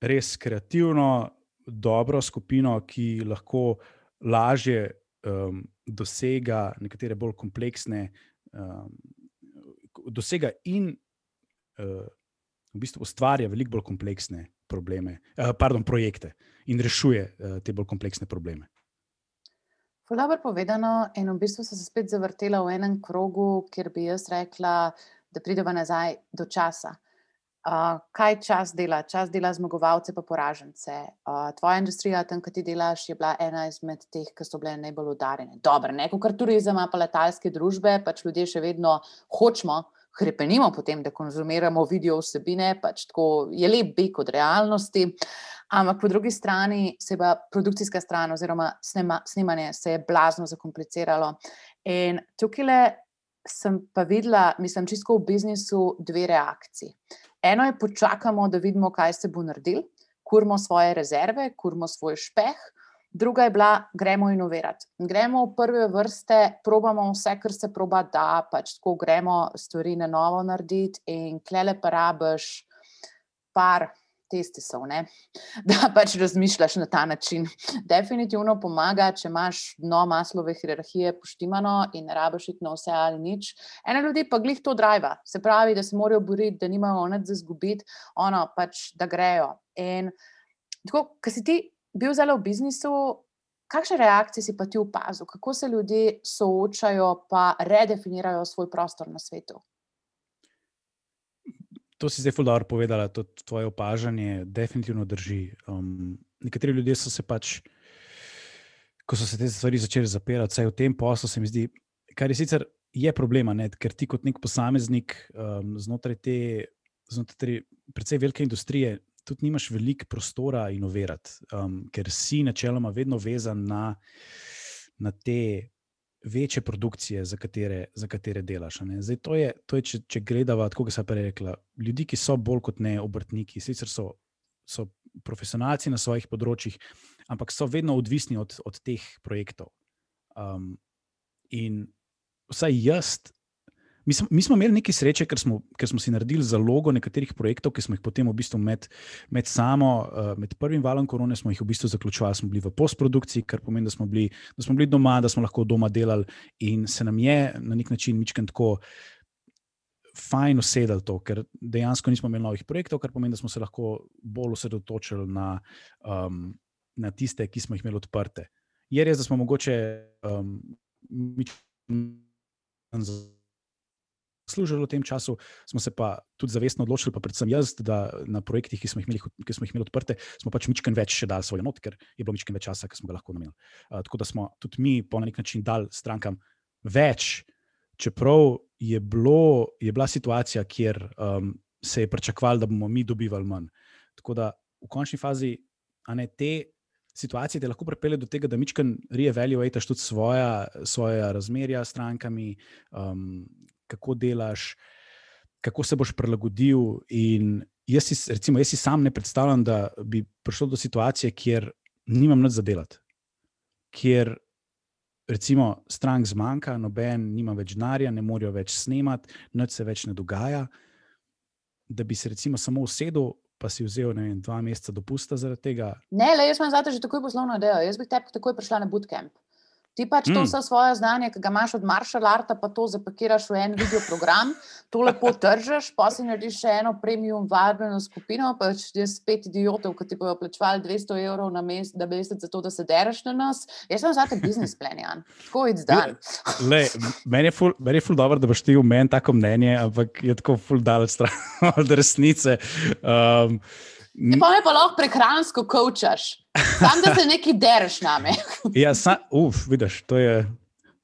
res kreativno, dobro skupino, ki lahko lažje um, dosega nekatere bolj kompleksne, um, dosega in uh, v bistvu ustvarja veliko bolj kompleksne probleme, uh, pardon, projekte in rešuje uh, te bolj kompleksne probleme. Dobro povedano, in v bistvu sem se spet zavrtela v enem krogu, kjer bi jaz rekla, da pridemo nazaj do časa. Uh, kaj čas dela? Čas dela zmagovalce, pa poražence. Uh, tvoja industrija, tam, ki ti delaš, je bila ena izmed teh, ki so bile najbolj udarjene. Dobro, ne kot turizem, pa letalske družbe, pač ljudje še vedno hočemo, krepenimo potem, da konzumiramo video vsebine, pač tako je lep beg od realnosti. Ampak po drugi strani se je produkcijska stran, oziroma snema, snemanje, se je blazno zakompliciralo. In tukaj sem pa videla, mislim, čisto v biznisu, dve reakciji. Eno je, počakamo, da vidimo, kaj se bo naredil, kurmo svoje rezerve, kurmo svoj špeh. Druga je bila, gremo inovirati. Gremo v prve vrste, probamo vse, kar se proba, da pač tako gremo stvari na novo narediti, in klele pa rabiš par testi so, ne? da pač razmišljaš na ta način. Definitivno pomaga, če imaš dno maslove hierarhije poštimano in ne rabiš iti na vse ali nič. Ene ljudi pa glih to driva, se pravi, da se morajo boriti, da nimajo onad za zgubiti, ono pač, da grejo. In tako, ker si ti bil zelo v biznisu, kakšne reakcije si pa ti opazil, kako se ljudje soočajo pa redefinirajo svoj prostor na svetu? To si zdaj fuldo povedala, to tvoje opažanje definitivno drži. Um, nekateri ljudje so se pač, ko so se te stvari začele zapirati, vsaj v tem poslu, se mi zdi, kar je sicer je problema, ne, ker ti kot nek posameznik um, znotraj te, znotraj precej velike industrije, tudi nimaš veliko prostora inovirati, um, ker si načeloma vedno vezan na, na te večje produkcije, za katere, za katere delaš. Zdaj, to je, to je, če, če gledamo, tako kot sem prej rekla, ljudi, ki so bolj kot ne obrtniki, sicer so, so profesionalci na svojih področjih, ampak so vedno odvisni od, od teh projektov. Um, in vsaj jaz Mi smo, mi smo imeli nekaj sreče, ker smo, ker smo si naredili zalogo nekaterih projektov, ki smo jih potem v bistvu med, med, samo, uh, med prvim valom korone v bistvu zaključovali. Smo bili v postprodukciji, kar pomeni, da smo, bili, da smo bili doma, da smo lahko doma delali in se nam je na nek način mičken tako. Fajn usedel to, ker dejansko nismo imeli novih projektov, kar pomeni, da smo se lahko bolj osredotočili na, um, na tiste, ki smo jih imeli odprte. Je res, da smo mogoče um, služili v tem času, smo se pa tudi zavestno odločili, pa predvsem jaz, da na projektih, ki smo jih imeli, ki smo jih imeli odprte, smo pač mičken več še dali svoje not, ker je bilo mičken več časa, ki smo ga lahko namenili. Uh, tako da smo tudi mi po nek način dali strankam več, čeprav je, bilo, je bila situacija, kjer um, se je pričakovalo, da bomo mi dobivali manj. Tako da v končni fazi, a ne te. Situacije te lahko pripelje do tega, da mičken reevaluiraš tudi svoja razmerja s strankami, um, kako delaš, kako se boš prilagodil. In jaz si, recimo, jaz si sam ne predstavljam, da bi prišlo do situacije, kjer nimam nič za delati, kjer recimo strank zmanjka, noben nima več denarja, ne morejo več snemati, nič se več ne dogaja. Da bi se recimo samo usedel. Pa si vzel vem, dva meseca dopusta zaradi tega? Ne, le jaz imam za to že takoj poslovno idejo. Jaz bi te takoj prišla na bootcamp. Ti pač to mm. vse svoje znanje, ki ga imaš od maršal arta, pa to zapakiraš v en video program, to lepo držeš, pa si narediš še eno premium vabljeno skupino, pa če je spet idiotov, ki ti bojo plačevali 200 evrov na mesec, da mesec za to, da se dereš na nas. Jaz sem zate biznis plan, Jan. Tako je zdaj. Meni je ful, meni je ful dobro, da boš ti v meni tako mnenje, ampak je tako ful daleč stran od resnice. Um, Ne pa me pa lahko prehransko kočaš, sam da se nekaj dereš name. ja, sa, uf, vidiš, to je.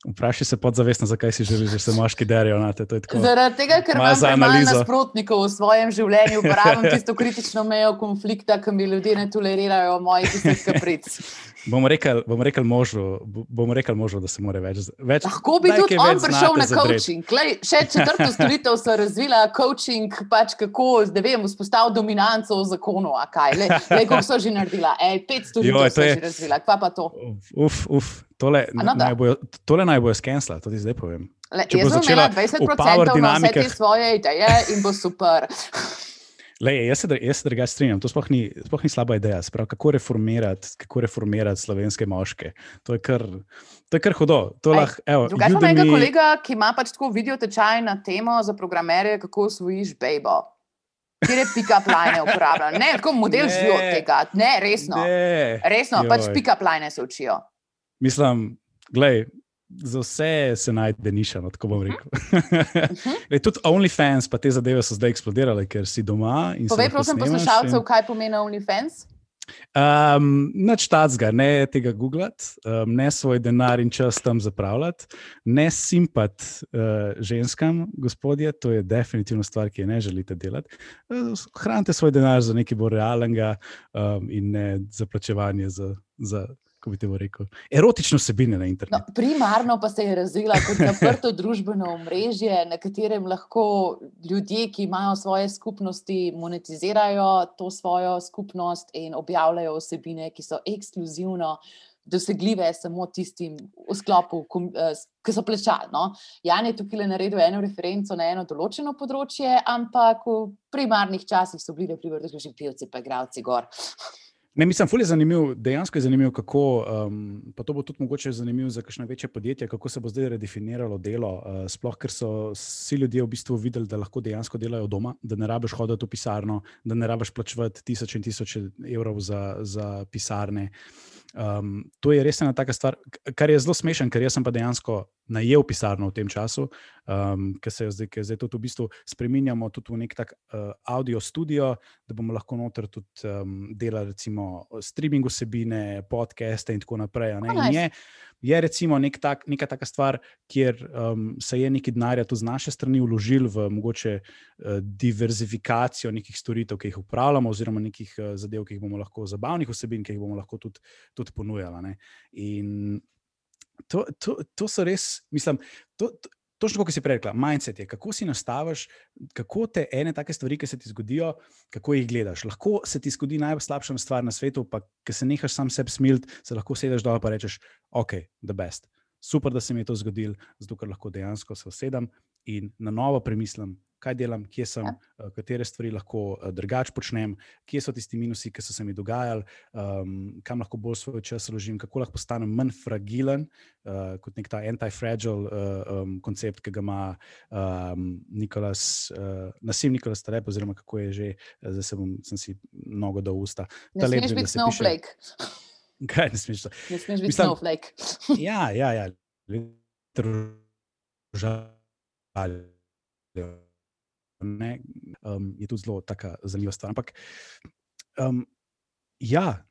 Vprašaj se podzavestno, zakaj si želiš, da se moški derijo na te. Zaradi tega, ker imaš malo nasprotnikov v svojem življenju, uporabljam tisto kritično mejo konflikta, ki mi ljudje ne tolerirajo mojih kapric. Bomo rekli, bom rekel možu, bom rekel možu, da se mora več. več Lahko bi tudi on prišel na coaching. Klej, še četrto storitev so razvila, coaching, pač kako vem, vzpostaviti dominanco v zakonu. Le, le, kako so že naredila? Ej, pet storitev so že razvila, kva pa to? Uf, uf, tole, no, naj bojo, tole naj bojo skensla, to ti zdaj povem. Le, jaz bom imela 20% na vse te svoje ideje in bo super. Lej, jaz se, jaz se drugače strinjam, to sploh ni, sploh ni slaba ideja. Sprav, kako, reformirati, kako reformirati slovenske moške. To je kar, to je kar hudo. Drugače imam kolega, ki ima pač tako video tečaj na temo za programere, kako usvojiš bejbo. Kjer je pick-up line uporabljen? Ne, tako model živi od tega. Ne, resno. Ne. Resno, Joj. pač pick-up line se učijo. Mislim, gledaj za vse se najde niša, no, tako bom mhm. rekel. Uh-huh. tudi OnlyFans, pa te zadeve so zdaj eksplodirale, ker si doma. Povej, prosim, poslušalcev, in... kaj pomeni OnlyFans. Um, Nač tacga, ne tega googlati, um, ne svoj denar in čas tam zapravljati, ne simpat uh, ženskam, gospodje, to je definitivno stvar, ki je ne želite delati. Uh, hranite svoj denar za nekaj bolj realnega um, in ne za plačevanje za, za kako bi te rekel, erotične vsebine na internetu. No, primarno pa se je razvila kot zaprto družbeno omrežje, na katerem lahko ljudje, ki imajo svoje skupnosti, monetizirajo to svojo skupnost in objavljajo vsebine, ki so ekskluzivno. Dosegljive samo tistim v sklopu, eh, ki so plačali. No? Jan je tukaj naredil eno referenco na eno določeno področje, ampak v primarnih časih so bili, na primer, že pivci, pa igravci gor. Ne, mislim, fulje zanimiv, dejansko je zanimivo, kako, um, pa to bo tudi mogoče zanimivo za kakšne večje podjetje, kako se bo zdaj redefiniralo delo. Uh, sploh, ker so vsi ljudje v bistvu videli, da lahko dejansko delajo doma, da ne rabiš hoditi v pisarno, da ne rabiš plačevati tisoče in tisoče evrov za, za pisarne. Um, to je res ena taka stvar, kar je zelo smešen, ker jaz sem pa dejansko najel pisarno v tem času, um, ker se zdaj, zdaj tudi v bistvu spremenjamo tudi v nek tak uh, audio studio, da bomo lahko noter tudi um, delali recimo streaming vsebine, podcaste in tako naprej. In je recimo nek tak, neka taka stvar, kjer um, se je nekaj denarja tudi z naše strani vložil v mogoče uh, diverzifikacijo nekih storitev, ki jih upravljamo, oziroma nekih uh, zadev, ki jih bomo lahko, zabavnih vsebin, ki jih bomo lahko tudi, tudi ponujali. In to, to, to so res, mislim. To, to, Točno kot si prej rekla, mindset je, kako si nastaviš, kako te ene take stvari, ki se ti zgodijo, kako jih gledaš. Lahko se ti zgodi najslabša stvar na svetu, pa ki se nehaš sam sebi smilt, se lahko sedeš dol in rečeš, ok, the best. Super, da se mi je to zgodilo, zato lahko dejansko se usedem in na novo premislim, kaj delam, kje sem, ja. Eh, katere stvari lahko eh, drugače počnem, kje so tisti minusi, ki so se mi dogajali, um, kam lahko bolj svoj čas ložim, kako lahko postanem manj fragilen, uh, kot nek ta anti-fragile uh, um, koncept, ki ga ima um, Nikolas, uh, nasim Nikolas Taleb, oziroma kako je že, zdaj se bom, sem si mnogo do usta. Ne smeš biti snowflake. Kaj ne smeš? Ne smeš biti snowflake. ja, ja, ja. Držal Ne, um, je tudi zelo zanimiva stvar. Ampak, um, ja,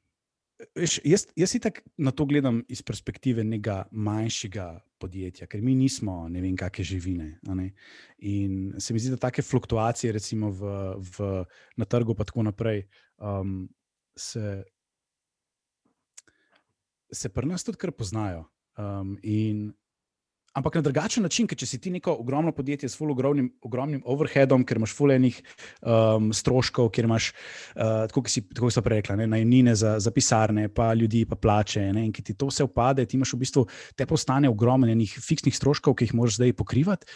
veš, jaz, jaz si tako na to gledam iz perspektive nekega manjšega podjetja, ker mi nismo ne vem, kakšne živine. In se mi zdi, da take fluktuacije, recimo v, v, na trgu, pa tako naprej, um, se, se pri nas tudi kar poznajo. Um, in Ampak na drugačen način, ker če si ti neko ogromno podjetje s ogromnim, ogromnim overheadom, ker imaš fulejnih um, stroškov, ker imaš, uh, tako kot so prej rekli, najemnine za, za pisarne, pa ljudi, pa plače. Ne, in ki ti to vse upade, ti imaš v bistvu te postane ogromno enih fiksnih stroškov, ki jih moraš zdaj pokrivati.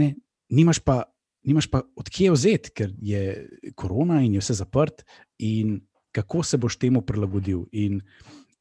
Ne, nimaš pa. Nimaš pa odkje vzeti, ker je korona in je vse zaprt, in kako se boš temu prilagodil. In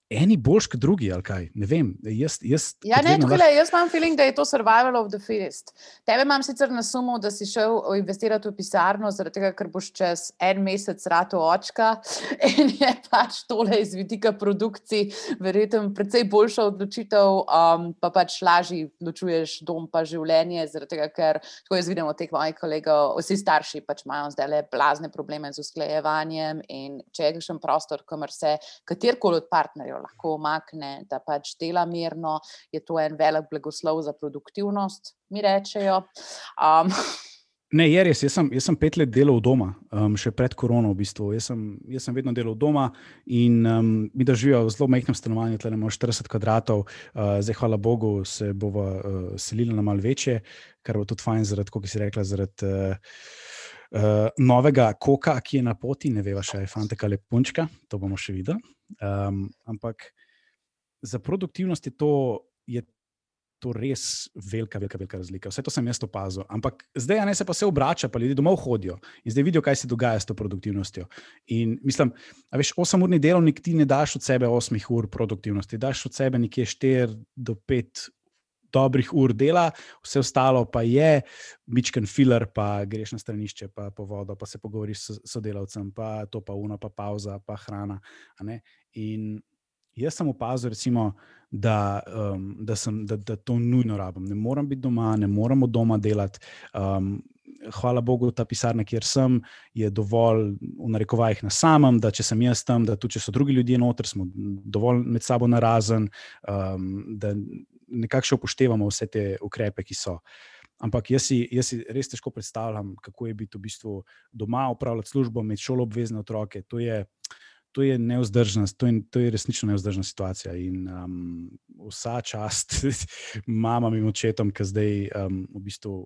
eni boljši kot drugi, ali kaj. Ne vem. Jaz, jaz, ja, ne, tukaj, lahko... jaz imam feeling, da je to survival of the fittest. Tebe imam sicer na sumu, da si šel investirati v pisarno, zaradi tega, ker boš čez en mesec rato očka in je pač tole iz vidika produkcij, verjetno, precej boljša odločitev, um, pa pač lažje ločuješ dom pa življenje, zaradi tega, ker tako jaz vidim od teh mojih kolegov, vsi starši pač imajo zdaj le blazne probleme z usklajevanjem in če je kakšen prostor, kamor se katerkoli od partnerjev lahko omakne, da pač dela mirno, je to en velik blagoslov za produktivnost, mi rečejo. Um, Ne, je res. Jaz sem, jaz sem pet let delal doma, um, še pred korono. V bistvu. jaz, sem, jaz sem vedno delal doma in um, mi da živijo v zelo majhnem stanovanju, tukaj imamo 40 kvadratov, uh, zdaj, hvala Bogu, se bomo uh, selili na malce večje, kar bo tudi fajn, zaradi, kot si rekla, zaradi. Uh, uh, novega koka, ki je na poti, ne veva še, je fantek ali punčka, to bomo še videli. Um, ampak za produktivnost je to, je to res velika, velika, velika razlika. Vse to sem jaz opazil. Ampak zdaj ne se pa vse obrača, pa ljudje domov hodijo in zdaj vidijo, kaj se dogaja s to produktivnostjo. In mislim, da veš, 8-urni delovnik ti ne daš od sebe 8 ur produktivnosti, daš od sebe nekje 4 do 5 dobrih ur dela, vse ostalo pa je, mičken filar, pa greš na stranišče, pa po vodo, pa se pogovoriš s sodelavcem, pa to pa uno, pa pauza, pa hrana. In jaz sem opazil, recimo, da, um, da, sem, da, da to nujno rabim. Ne moram biti doma, ne moramo doma delati. Um, Hvala Bogu, ta pisarna, kjer sem, je dovolj, v narekovajih, na samem, da če sem jaz tam, da tudi če so drugi ljudje noter, smo dovolj med sabo narazen, um, da nekako še upoštevamo vse te ukrepe, ki so. Ampak jaz si, jaz si res težko predstavljam, kako je biti v bistvu doma, upravljati službo, imeti šolo obvezne otroke. To je, to je neudržna, to, to je resnično neudržna situacija. In um, vsa čast mamam in očetom, ki zdaj um, v bistvu.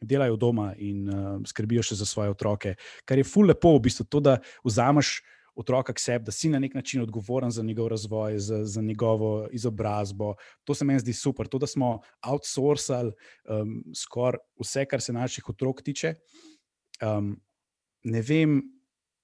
Delajo doma in uh, skrbijo še za svoje otroke, kar je fully lepo, v bistvu, to, da vzameš otroka k sebi, da si na nek način odgovoren za njegov razvoj, za, za njegovo izobrazbo. To se meni zdi super. To, da smo outsourcali um, skoraj vse, kar se naših otrok tiče. Um, ne vem,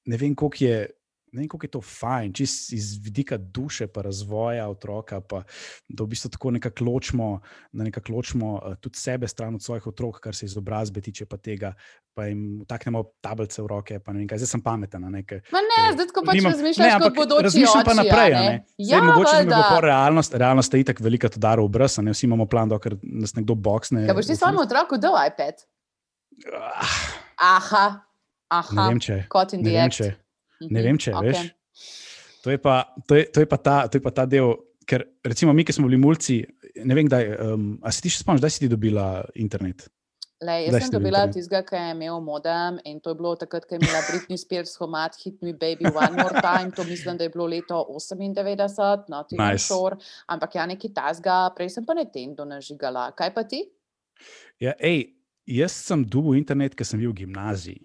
ne vem koliko je ne vem, kako je to fajn, čist iz vidika duše, pa razvoja otroka, pa da v bistvu tako nekako ločimo, da nekako ločimo uh, tudi sebe stran od svojih otrok, kar se izobrazbe tiče, pa tega, pa jim taknemo tablice v roke. Nekaj, zdaj sem pameten. Ne, ne, zdaj ko pač razmišljaš, kot bodo oči. Razmišljam pa naprej. Ne? Ne? Zdaj, ja, mogoče mi bo realnost, realnost je itak velika, to daro brsa, ne vsi imamo plan, dokler nas nekdo boksne. Ja, boš ti svojemu otroku dal iPad? Ah. Aha, aha. Ne vem, če. Kot in diet. Ne vem, če okay. veš. To je, pa, to, je, to, je ta, to je pa ta del, ker recimo mi, ki smo bili mulci, ne vem, kdaj. Um, a si ti še spomniš, da si ti dobila internet? Le, jaz sem dobila tistega, ki je imel modem in to je bilo takrat, ko je imela Britney Spears homat Hit Me Baby One More Time. To mislim, da je bilo leto 98, no, ti nice. šor. Ampak ja, neki tasga, prej sem pa Nintendo nažigala. Kaj pa ti? Ja, ej, jaz sem dubil internet, ker sem bil v gimnaziji.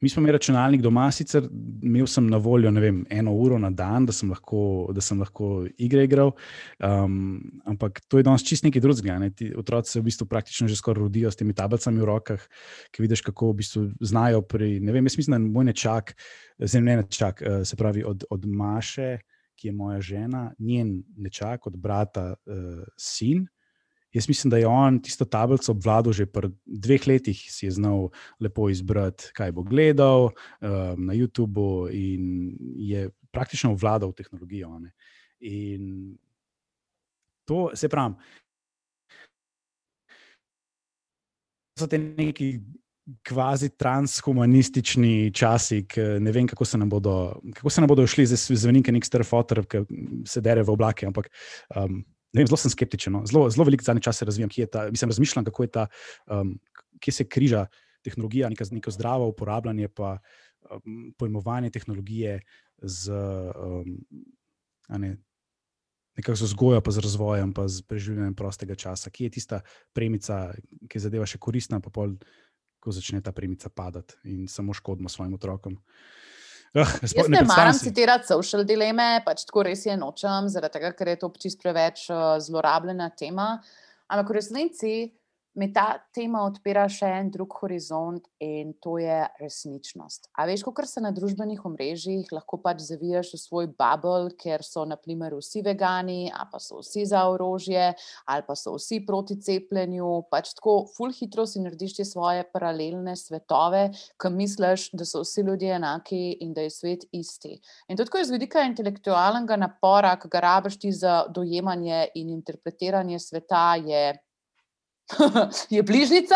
Mi smo imeli računalnik doma, sicer imel sem na voljo vem, eno uro na dan, da sem lahko, da sem lahko igre igral, um, ampak to je danes čist nekaj drugega. Ne? Ti otroci se v bistvu praktično že skoraj rodijo s temi tablicami v rokah, ki vidiš, kako v bistvu znajo. Pri, ne vem, jaz mislim, da moj nečak, zemljen nečak, eh, se pravi od, od Maše, ki je moja žena, njen nečak, od brata, uh, sin. Jaz mislim, da je on tisto tablico obvladal že pred dveh letih, si je znal lepo izbrati, kaj bo gledal um, na YouTubu, in je praktično obvladal tehnologijo. Ne. In to se pravi. so te neki kvazi transhumanistični časi, ne vem, kako se nam bodo, kako se nam bodo šli, zdaj zveni nek star fotor, ki se dere v oblake. Ampak um, vem, zelo sem skeptičen. No. Zelo, zelo veliko zadnje čase razvijam, kje je ta, mislim, razmišljam, kako je ta, um, kje se križa tehnologija, neko, neko zdravo uporabljanje, pa um, pojmovanje tehnologije z. Um, Ne, nekako z vzgojo, pa z razvojem, pa z preživljanjem prostega časa. Kje je tista premica, ki je zadeva še koristna, pa pol, ko začne ta premica padati in samo škodimo svojim otrokom. Uh, Jaz ne, ne maram citirati social dileme, pač tako res je nočem, zaradi tega, ker je to čist preveč uh, zlorabljena tema. Ampak v resnici mi ta tema odpira še en drug horizont in to je resničnost. A veš, kot se na družbenih omrežjih lahko pač zavijaš v svoj bubble, ker so naprimer vsi vegani, ali pa so vsi za orožje, ali pa so vsi proti cepljenju. Pač tako, full hitro si narediš te svoje paralelne svetove, ki misliš, da so vsi ljudje enaki in da je svet isti. In to je z vidika intelektualnega napora, ki ga rabiš ti za dojemanje in interpretiranje sveta, je je bližnica,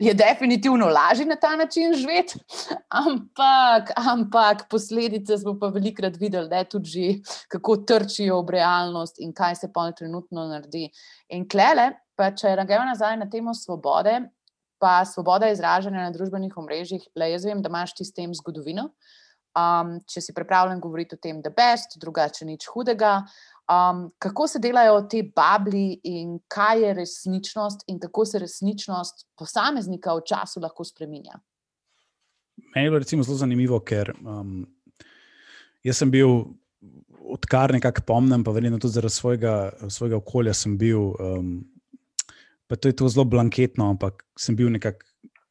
je definitivno lažje na ta način živeti, ampak, ampak posledice smo pa velikokrat videli, da je tudi že, kako trčijo v realnost in kaj se pa trenutno naredi. In klele, pa če gremo nazaj na temo svobode, pa svoboda izražanja na družbenih omrežjih, le jaz vem, da imaš ti s tem zgodovino. Um, če si pripravljen govoriti o tem, da je best, drugače nič hudega. Um, kako se delajo te babli in kaj je resničnost, in kako se resničnost posameznika v času lahko spremenja? Meni je bilo zelo zanimivo, ker um, sem bil, odkar nekako pomnim, pa verjetno tudi zaradi svojega, svojega okolja, sem bil. Um, pa to je to zelo blanketno, ampak sem bil nekako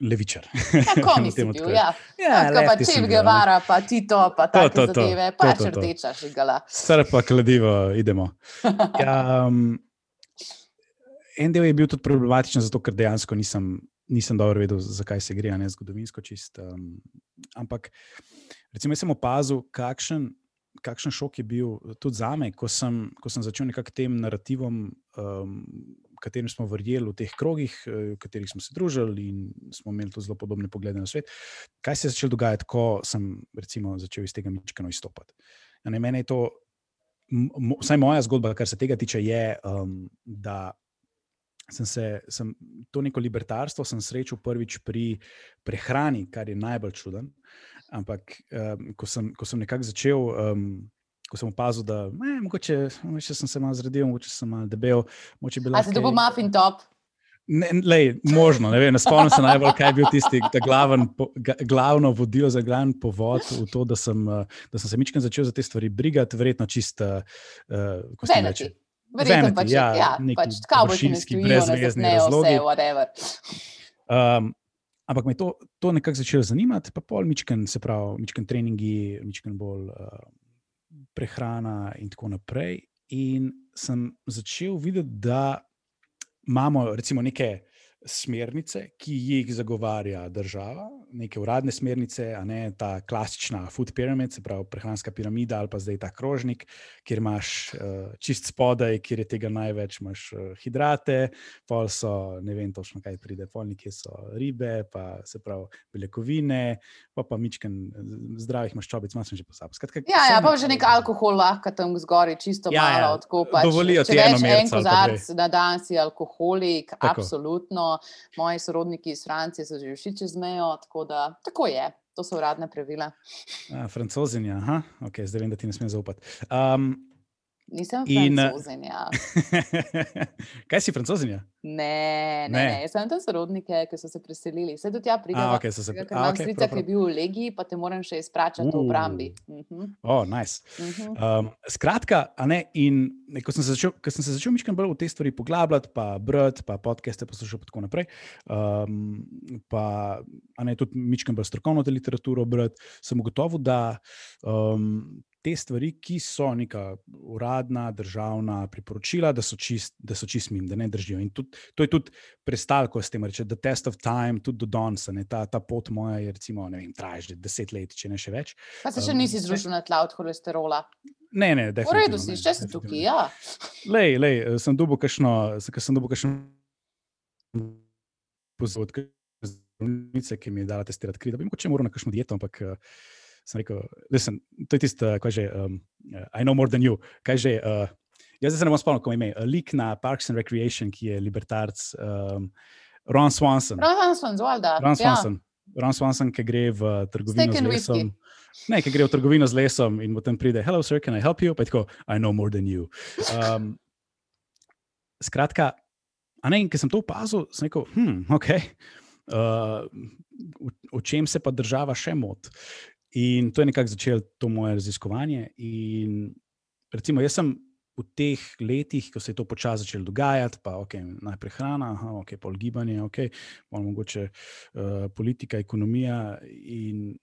levičar. Tako mi je bil, ja. ja Tako pa če bi vara, pa ti to, pa to, to, to, zadeve, to, pa če rdeča šigala. Star pa kladivo, idemo. Ja, um, en del je bil tudi problematičen, zato ker dejansko nisem, nisem dobro vedel, zakaj se gre, ne zgodovinsko čist. Um, ampak recimo, sem opazil, kakšen. Kakšen šok je bil tudi za me, ko sem, ko sem začel nekako tem narativom um, katerim smo verjeli v teh krogih, eh, v katerih smo se družili in smo imeli tudi zelo podobne poglede na svet. Kaj se je začelo dogajati, ko sem recimo, začel iz tega mičkano izstopati? Ne, mene je to, vsaj moja zgodba, kar se tega tiče, je, um, da. Sem se, sem to neko libertarstvo srečal prvič pri prehrani, kar je najbolj čuden. Ampak, um, ko, sem, ko sem nekako začel um, ko sem opazil, da ne, mogoče, mogoče sem se malo zredil, mogoče sem malo debel. Ali se to bo muffin top? Ne, lej, možno, ne, ne spomnim se najbolj, kaj je bil tisti glaven, po, glavno vodilo za glavni povod v to, da sem, eh, da sem se mičkam začel za te stvari brigati, verjetno čisto, uh, ko sem rekel. Verjetno pač, ja, ja, pač kabošinski, brezvezni razlogi. Um, ampak me je to, to nekako začelo zanimati, pa pol mičken, se pravi, mičken treningi, mičken bolj uh, prehrana in tako naprej. In sem začel videti, da imamo recimo neke smernice, ki jih zagovarja država, neke uradne smernice, a ne ta klasična food pyramid, se pravi prehranska piramida ali pa zdaj ta krožnik, kjer imaš uh, čist spodaj, kjer je tega največ, imaš uh, hidrate, pol so, ne vem točno kaj pride, polniki so ribe, pa se pravi beljakovine, pa pa mičken zdravih maščobic, malo sem že posabil. Ja, ja, pa že nek alkohol lahko tam zgori, čisto ja, malo, ja, tako pač. Dovolijo ti eno merco. En kozarc na dan si alkoholik, tako. absolutno moji sorodniki iz Francije so že vsi čez mejo, tako da tako je. To so uradne pravila. Francozinja, okay, zdaj vem, da ti ne smem zaupati. Um, Nisem in, francozinja. Kaj si francozinja? Ne, ne, ne. ne. Jaz sem tam sorodnike, ki so se preselili. Vse do tja pridem. Okay, se... Ker imam okay, strica, ki je bil v legiji, pa te moram še izpračati uh. v obrambi. Uh -huh. oh, nice. uh -huh. um, skratka, ne, in ko sem se začel, sem se začel miškam bolj v te stvari poglabljati, pa brati, pa podcaste poslušati in tako naprej, um, pa ne, tudi miškam bolj strokovno literaturo brati, sem ugotovil, da um, te stvari, ki so neka uradna, državna priporočila, da so čist, da so čist mim, da ne držijo. In tudi, to je tudi prestal, ko ste rekli, da test of time, tudi do danes, ta, ta pot moja je, recimo, ne vem, traja že deset let, če ne še več. Pa se še um, nisi zrušil na tla od holesterola. Ne, ne, definitivno. V redu si, še si tukaj, ja. Lej, lej, sem dobil kakšno, sem dobil kakšno pozvod, zdravnice, ki mi je dala testirati kri, da bi mogoče moral na kakšno dieto, ampak uh, sem rekel, listen, to je tisto, kaj že, um, I know more than you, kaj že. Uh, jaz se ne bom spomnil, kako ime. Lik na Parks and Recreation, ki je libertarc, um, Ron Swanson. Ron Swanson, zvolda. Ron Swanson. Ja. Ron Swanson, ki gre v trgovino z lesom. Ne, ki gre v trgovino z lesom in potem pride, hello, sir, can I help you? Pa tako, I know more than you. Um, skratka, a ne, ki sem to opazil, sem rekel, hm, ok, uh, v, v čem se pa država še moti. In to je nekako začelo to moje raziskovanje. In recimo, jaz sem v teh letih, ko se je to počasi začelo dogajati, pa okay, najprej hrana, aha, okay, pol gibanje, okay, pol mogoče uh, politika, ekonomija. In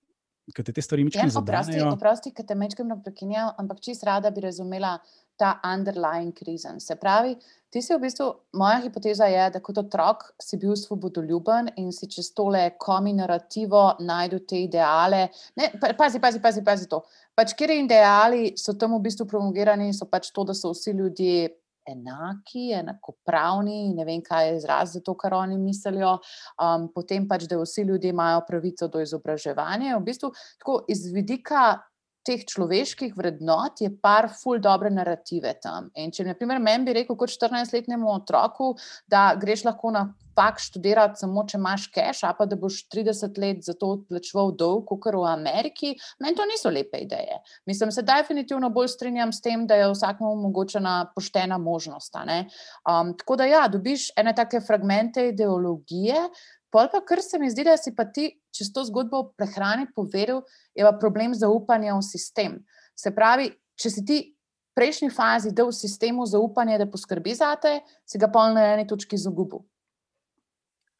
ker te, te stvari mi čemu zabrajajo. Oprosti, ker te mečem prekinjam, ampak čist rada bi razumela ta underlying reason. Se pravi, ti si v bistvu, moja hipoteza je, da kot otrok si bil svobodoljuben in si čez tole komi narativo najdu te ideale. Ne, pazi, pazi, pazi, pazi to. Pač, kjer ideali so tam v bistvu promovirani, so pač to, da so vsi ljudje enaki, enakopravni, ne vem, kaj je izraz za to, kar oni mislijo. Um, potem pač, da vsi ljudje imajo pravico do izobraževanja. V bistvu, tako iz vidika teh človeških vrednot je par ful dobre narative tam. In če, na primer, meni bi rekel kot 14-letnemu otroku, da greš lahko na fakt študirati samo, če imaš cash, a pa da boš 30 let za to odplačeval dolg, kot v Ameriki, meni to niso lepe ideje. Mislim, se definitivno bolj strinjam s tem, da je vsakmu omogočena poštena možnost. Um, tako da ja, dobiš ene take fragmente ideologije, Pol pa, kar se mi zdi, da si pa ti čez to zgodbo o prehrani povedal, je pa problem zaupanja v sistem. Se pravi, če si ti v prejšnji fazi dal sistemu zaupanje, da poskrbi za te, si ga pol na eni točki zagubil.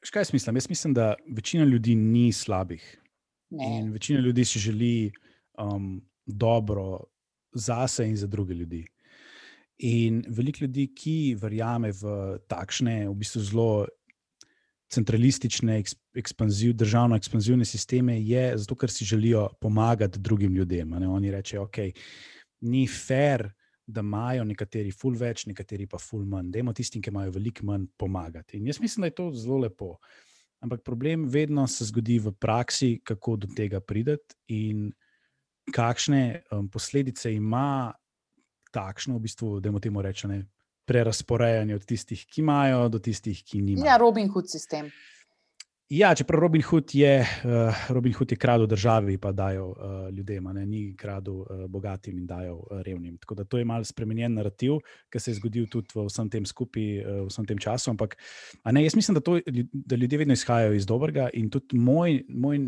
Škaj jaz mislim? Jaz mislim, da večina ljudi ni slabih. Ne. In večina ljudi si želi um, dobro zase in za druge ljudi. In veliko ljudi, ki verjame v takšne, v bistvu zelo centralistične, ekspanziv, državno ekspanzivne sisteme, je zato, ker si želijo pomagati drugim ljudem. Oni rečejo, ok, ni fair, da imajo nekateri ful več, nekateri pa ful manj. Dajmo tistim, ki imajo veliko manj, pomagati. In jaz mislim, da je to zelo lepo. Ampak problem vedno se zgodi v praksi, kako do tega prideti in kakšne um, posledice ima takšno, v bistvu, da temu rečemo, prerasporejanje od tistih, ki imajo, do tistih, ki nimajo. Ja, Robin Hood sistem. Ja, čeprav Robin Hood je, uh, Robin Hood je kradel državi, pa dajo uh, ljudem, ne, ni kradel uh, bogatim in dajo uh, revnim. Tako da to je malce spremenjen narativ, ki se je zgodil tudi v vsem tem skupaj, uh, v vsem tem času. Ampak ne, jaz mislim, da, to, da ljudje vedno izhajajo iz dobrega in tudi moj, moj,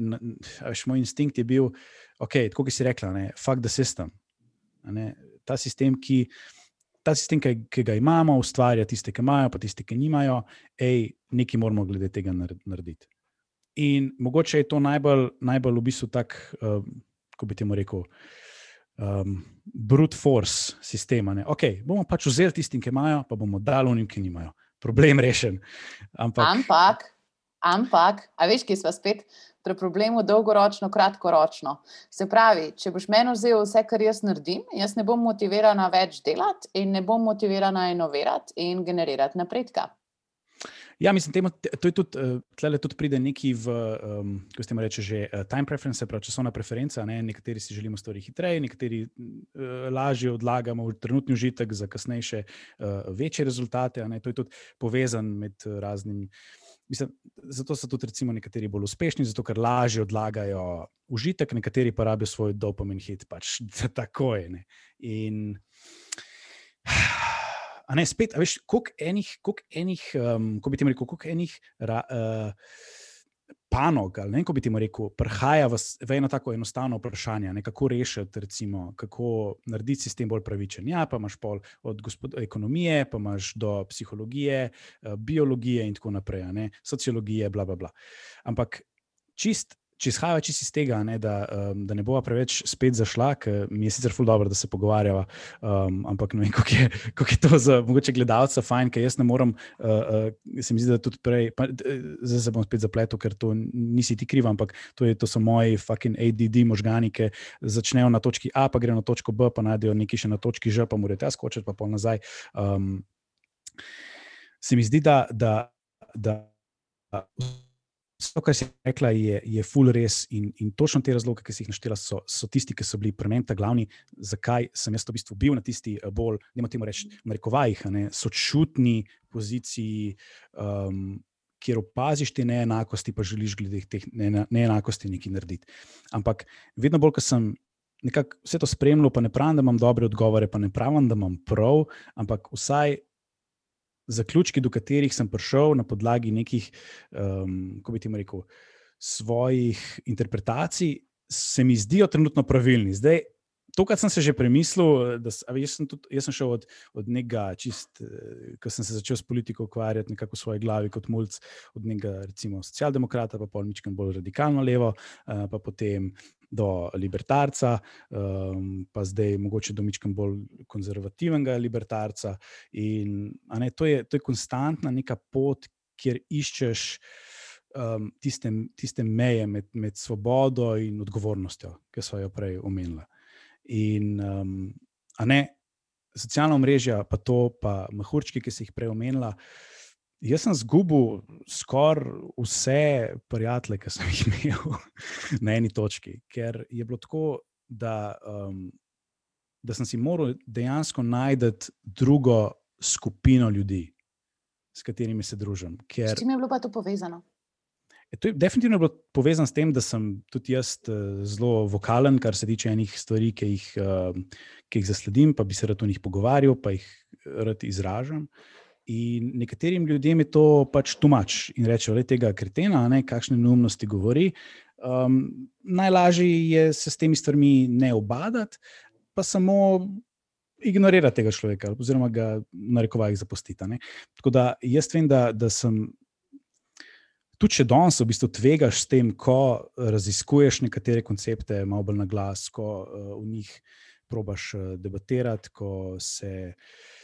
veš, moj instinkt je bil, ok, tako ki si rekla, ne, fuck the system. Ne, ta sistem, ki ta sistem, ki, ki ga imamo, ustvarja tiste, ki imajo, pa tiste, ki nimajo, hej, nekaj moramo glede tega narediti. In mogoče je to najbolj, najbolj v bistvu tak, uh, ko bi temu rekel, um, brute force sistema. Ne? Ok, bomo pač vzeli tistim, ki imajo, pa bomo dali unim, ki nimajo. Problem rešen. Ampak, ampak, ampak a veš, ki smo spet pri problemu dolgoročno, kratkoročno. Se pravi, če boš meni vzel vse, kar jaz naredim, jaz ne bom motivirana več delati in ne bom motivirana inovirati in generirati napredka. Ja, mislim, temo, to je tudi, uh, tlele tudi pride neki v, um, kako ste mu reči, že uh, time preference, pravi časovna preferenca. Ne? Nekateri si želimo stvari hitreje, nekateri uh, lažje odlagamo v trenutni užitek za kasnejše, uh, večje rezultate. To je tudi povezan med raznimi. Mislim, zato so tudi recimo, nekateri bolj uspešni, zato ker lažje odlagajo užitek, nekateri pa rabijo svoj dopomen hit, pač tako je. Ne. In, a ne spet, a veš, koliko enih, koliko enih, um, ko bi ti rekel, koliko enih. Ra, uh, panog, ali ne, kako bi ti rekel, prihaja v, v eno tako enostavno vprašanje, ne, kako rešiti, recimo, kako narediti sistem bolj pravičen. Ja, pa imaš pol od gospod, ekonomije, pa imaš do psihologije, uh, biologije in tako naprej, ne, sociologije, bla, bla, bla. Ampak čist če izhaja čisto iz tega, ne, da, um, da ne bova preveč spet zašla, ker mi je sicer ful dobro, da se pogovarjava, um, ampak ne vem, kako je, kako je to za mogoče gledalca fajn, ker jaz ne morem, uh, uh, se mi zdi, da tudi prej, pa, zdaj se bom spet zapletel, ker to nisi ti kriv, ampak to, je, to so moji fucking ADD možgani, ki začnejo na točki A, pa grejo na točko B, pa najdejo nekaj še na točki Ž, pa morajo tja skočiti, pa pol nazaj. Um, se mi zdi, da. da, da to, kar si rekla, je, je full res in, in točno te razloge, ki si jih naštela, so, so tisti, ki so bili pri meni ta glavni, zakaj sem jaz v bistvu bil na tisti eh, bolj, ne moremo reči, na rekovajih, sočutni poziciji. Um, Ker opaziš te neenakosti, pa želiš glede teh neenakosti nekaj narediti. Ampak vedno bolj, ko sem nekako vse to spremljal, pa ne pravim, da imam dobre odgovore, pa ne pravim, da imam prav, ampak vsaj zaključki, do katerih sem prišel na podlagi nekih, um, kako bi ti rekel, svojih interpretacij, se mi zdijo trenutno pravilni. Zdaj, to, kar sem se že premislil, da jaz sem, tudi, jaz sem šel od, od nekega, čist, eh, ko sem se začel s politiko ukvarjati, nekako v svoji glavi kot mulj, od nekega, recimo, socialdemokrata, pa pol mičkam bolj radikalno levo, uh, pa potem do libertarca, um, pa zdaj mogoče do mičkam bolj konzervativnega libertarca. In ne, to, je, to je konstantna neka pot, kjer iščeš um, tiste, tiste meje med, med svobodo in odgovornostjo, ki so jo prej omenila. In um, ne, socialna mreža, pa to, pa mahurčki, ki si jih prej omenila. Jaz sem zgubil skoraj vse prijatelje, ki sem jih imel na eni točki, ker je bilo tako, da, um, da sem si moral dejansko najti drugo skupino ljudi, s katerimi se družim. Ker, s čim je bilo pa to povezano? Je, to je definitivno bilo povezano s tem, da sem tudi jaz uh, zelo vokalen, kar se tiče enih stvari, ki jih, uh, ki jih zasledim, pa bi se rad o njih pogovarjal, pa jih rad izražam. In nekaterim ljudem je to pač tumač in rečejo, je tega kretena, ne, kakšne neumnosti govori. Um, najlažje je se s temi stvarmi ne obadati, pa samo ignorirati tega človeka, oziroma ga na rekovajih zapustiti. Tako da jaz vem, da, da sem. Tudi če danes v bistvu tvegaš s tem, ko raziskuješ nekatere koncepte, malo bolj na glas, ko uh, v njih probaš uh, debatirati, ko se uh,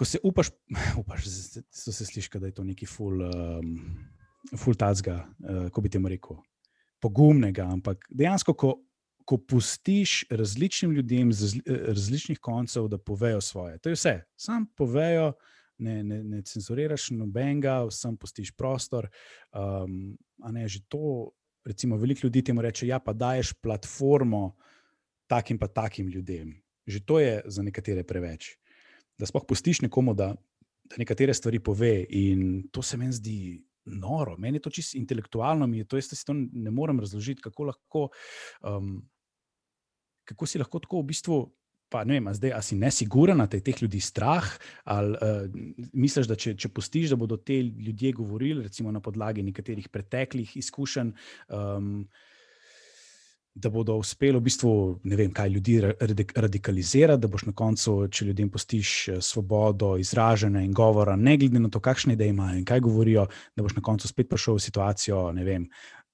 ko se upaš, upaš so se sliši, da je to neki full, um, full tacga, uh, ko bi temu rekel, pogumnega. Ampak dejansko, ko, ko pustiš različnim ljudem z različnih koncev, da povejo svoje, to je vse. Sam povejo, ne, ne, ne cenzuriraš nobenega, vsem pustiš prostor. Um, a ne že to, recimo, veliko ljudi temu reče, ja, pa daješ platformo takim pa takim ljudem. Že to je za nekatere preveč da spoh pustiš nekomu, da, da nekatere stvari pove. In to se meni zdi noro, meni je to čisto intelektualno, mi je to, jaz si to ne morem razložiti, kako, lahko, um, kako si lahko tako v bistvu. Pa ne vem, zdaj si nesiguren, da je teh ljudi strah, ali uh, misliš, da če, če pustiš, da bodo te ljudje govorili, recimo na podlagi nekaterih preteklih izkušenj. Um, da bodo uspeli v bistvu, ne vem, kaj ljudi radikalizirati, da boš na koncu, če ljudem postiš eh, svobodo izražanja in govora, ne glede na to, kakšne ideje imajo in kaj govorijo, da boš na koncu spet prišel v situacijo, ne vem,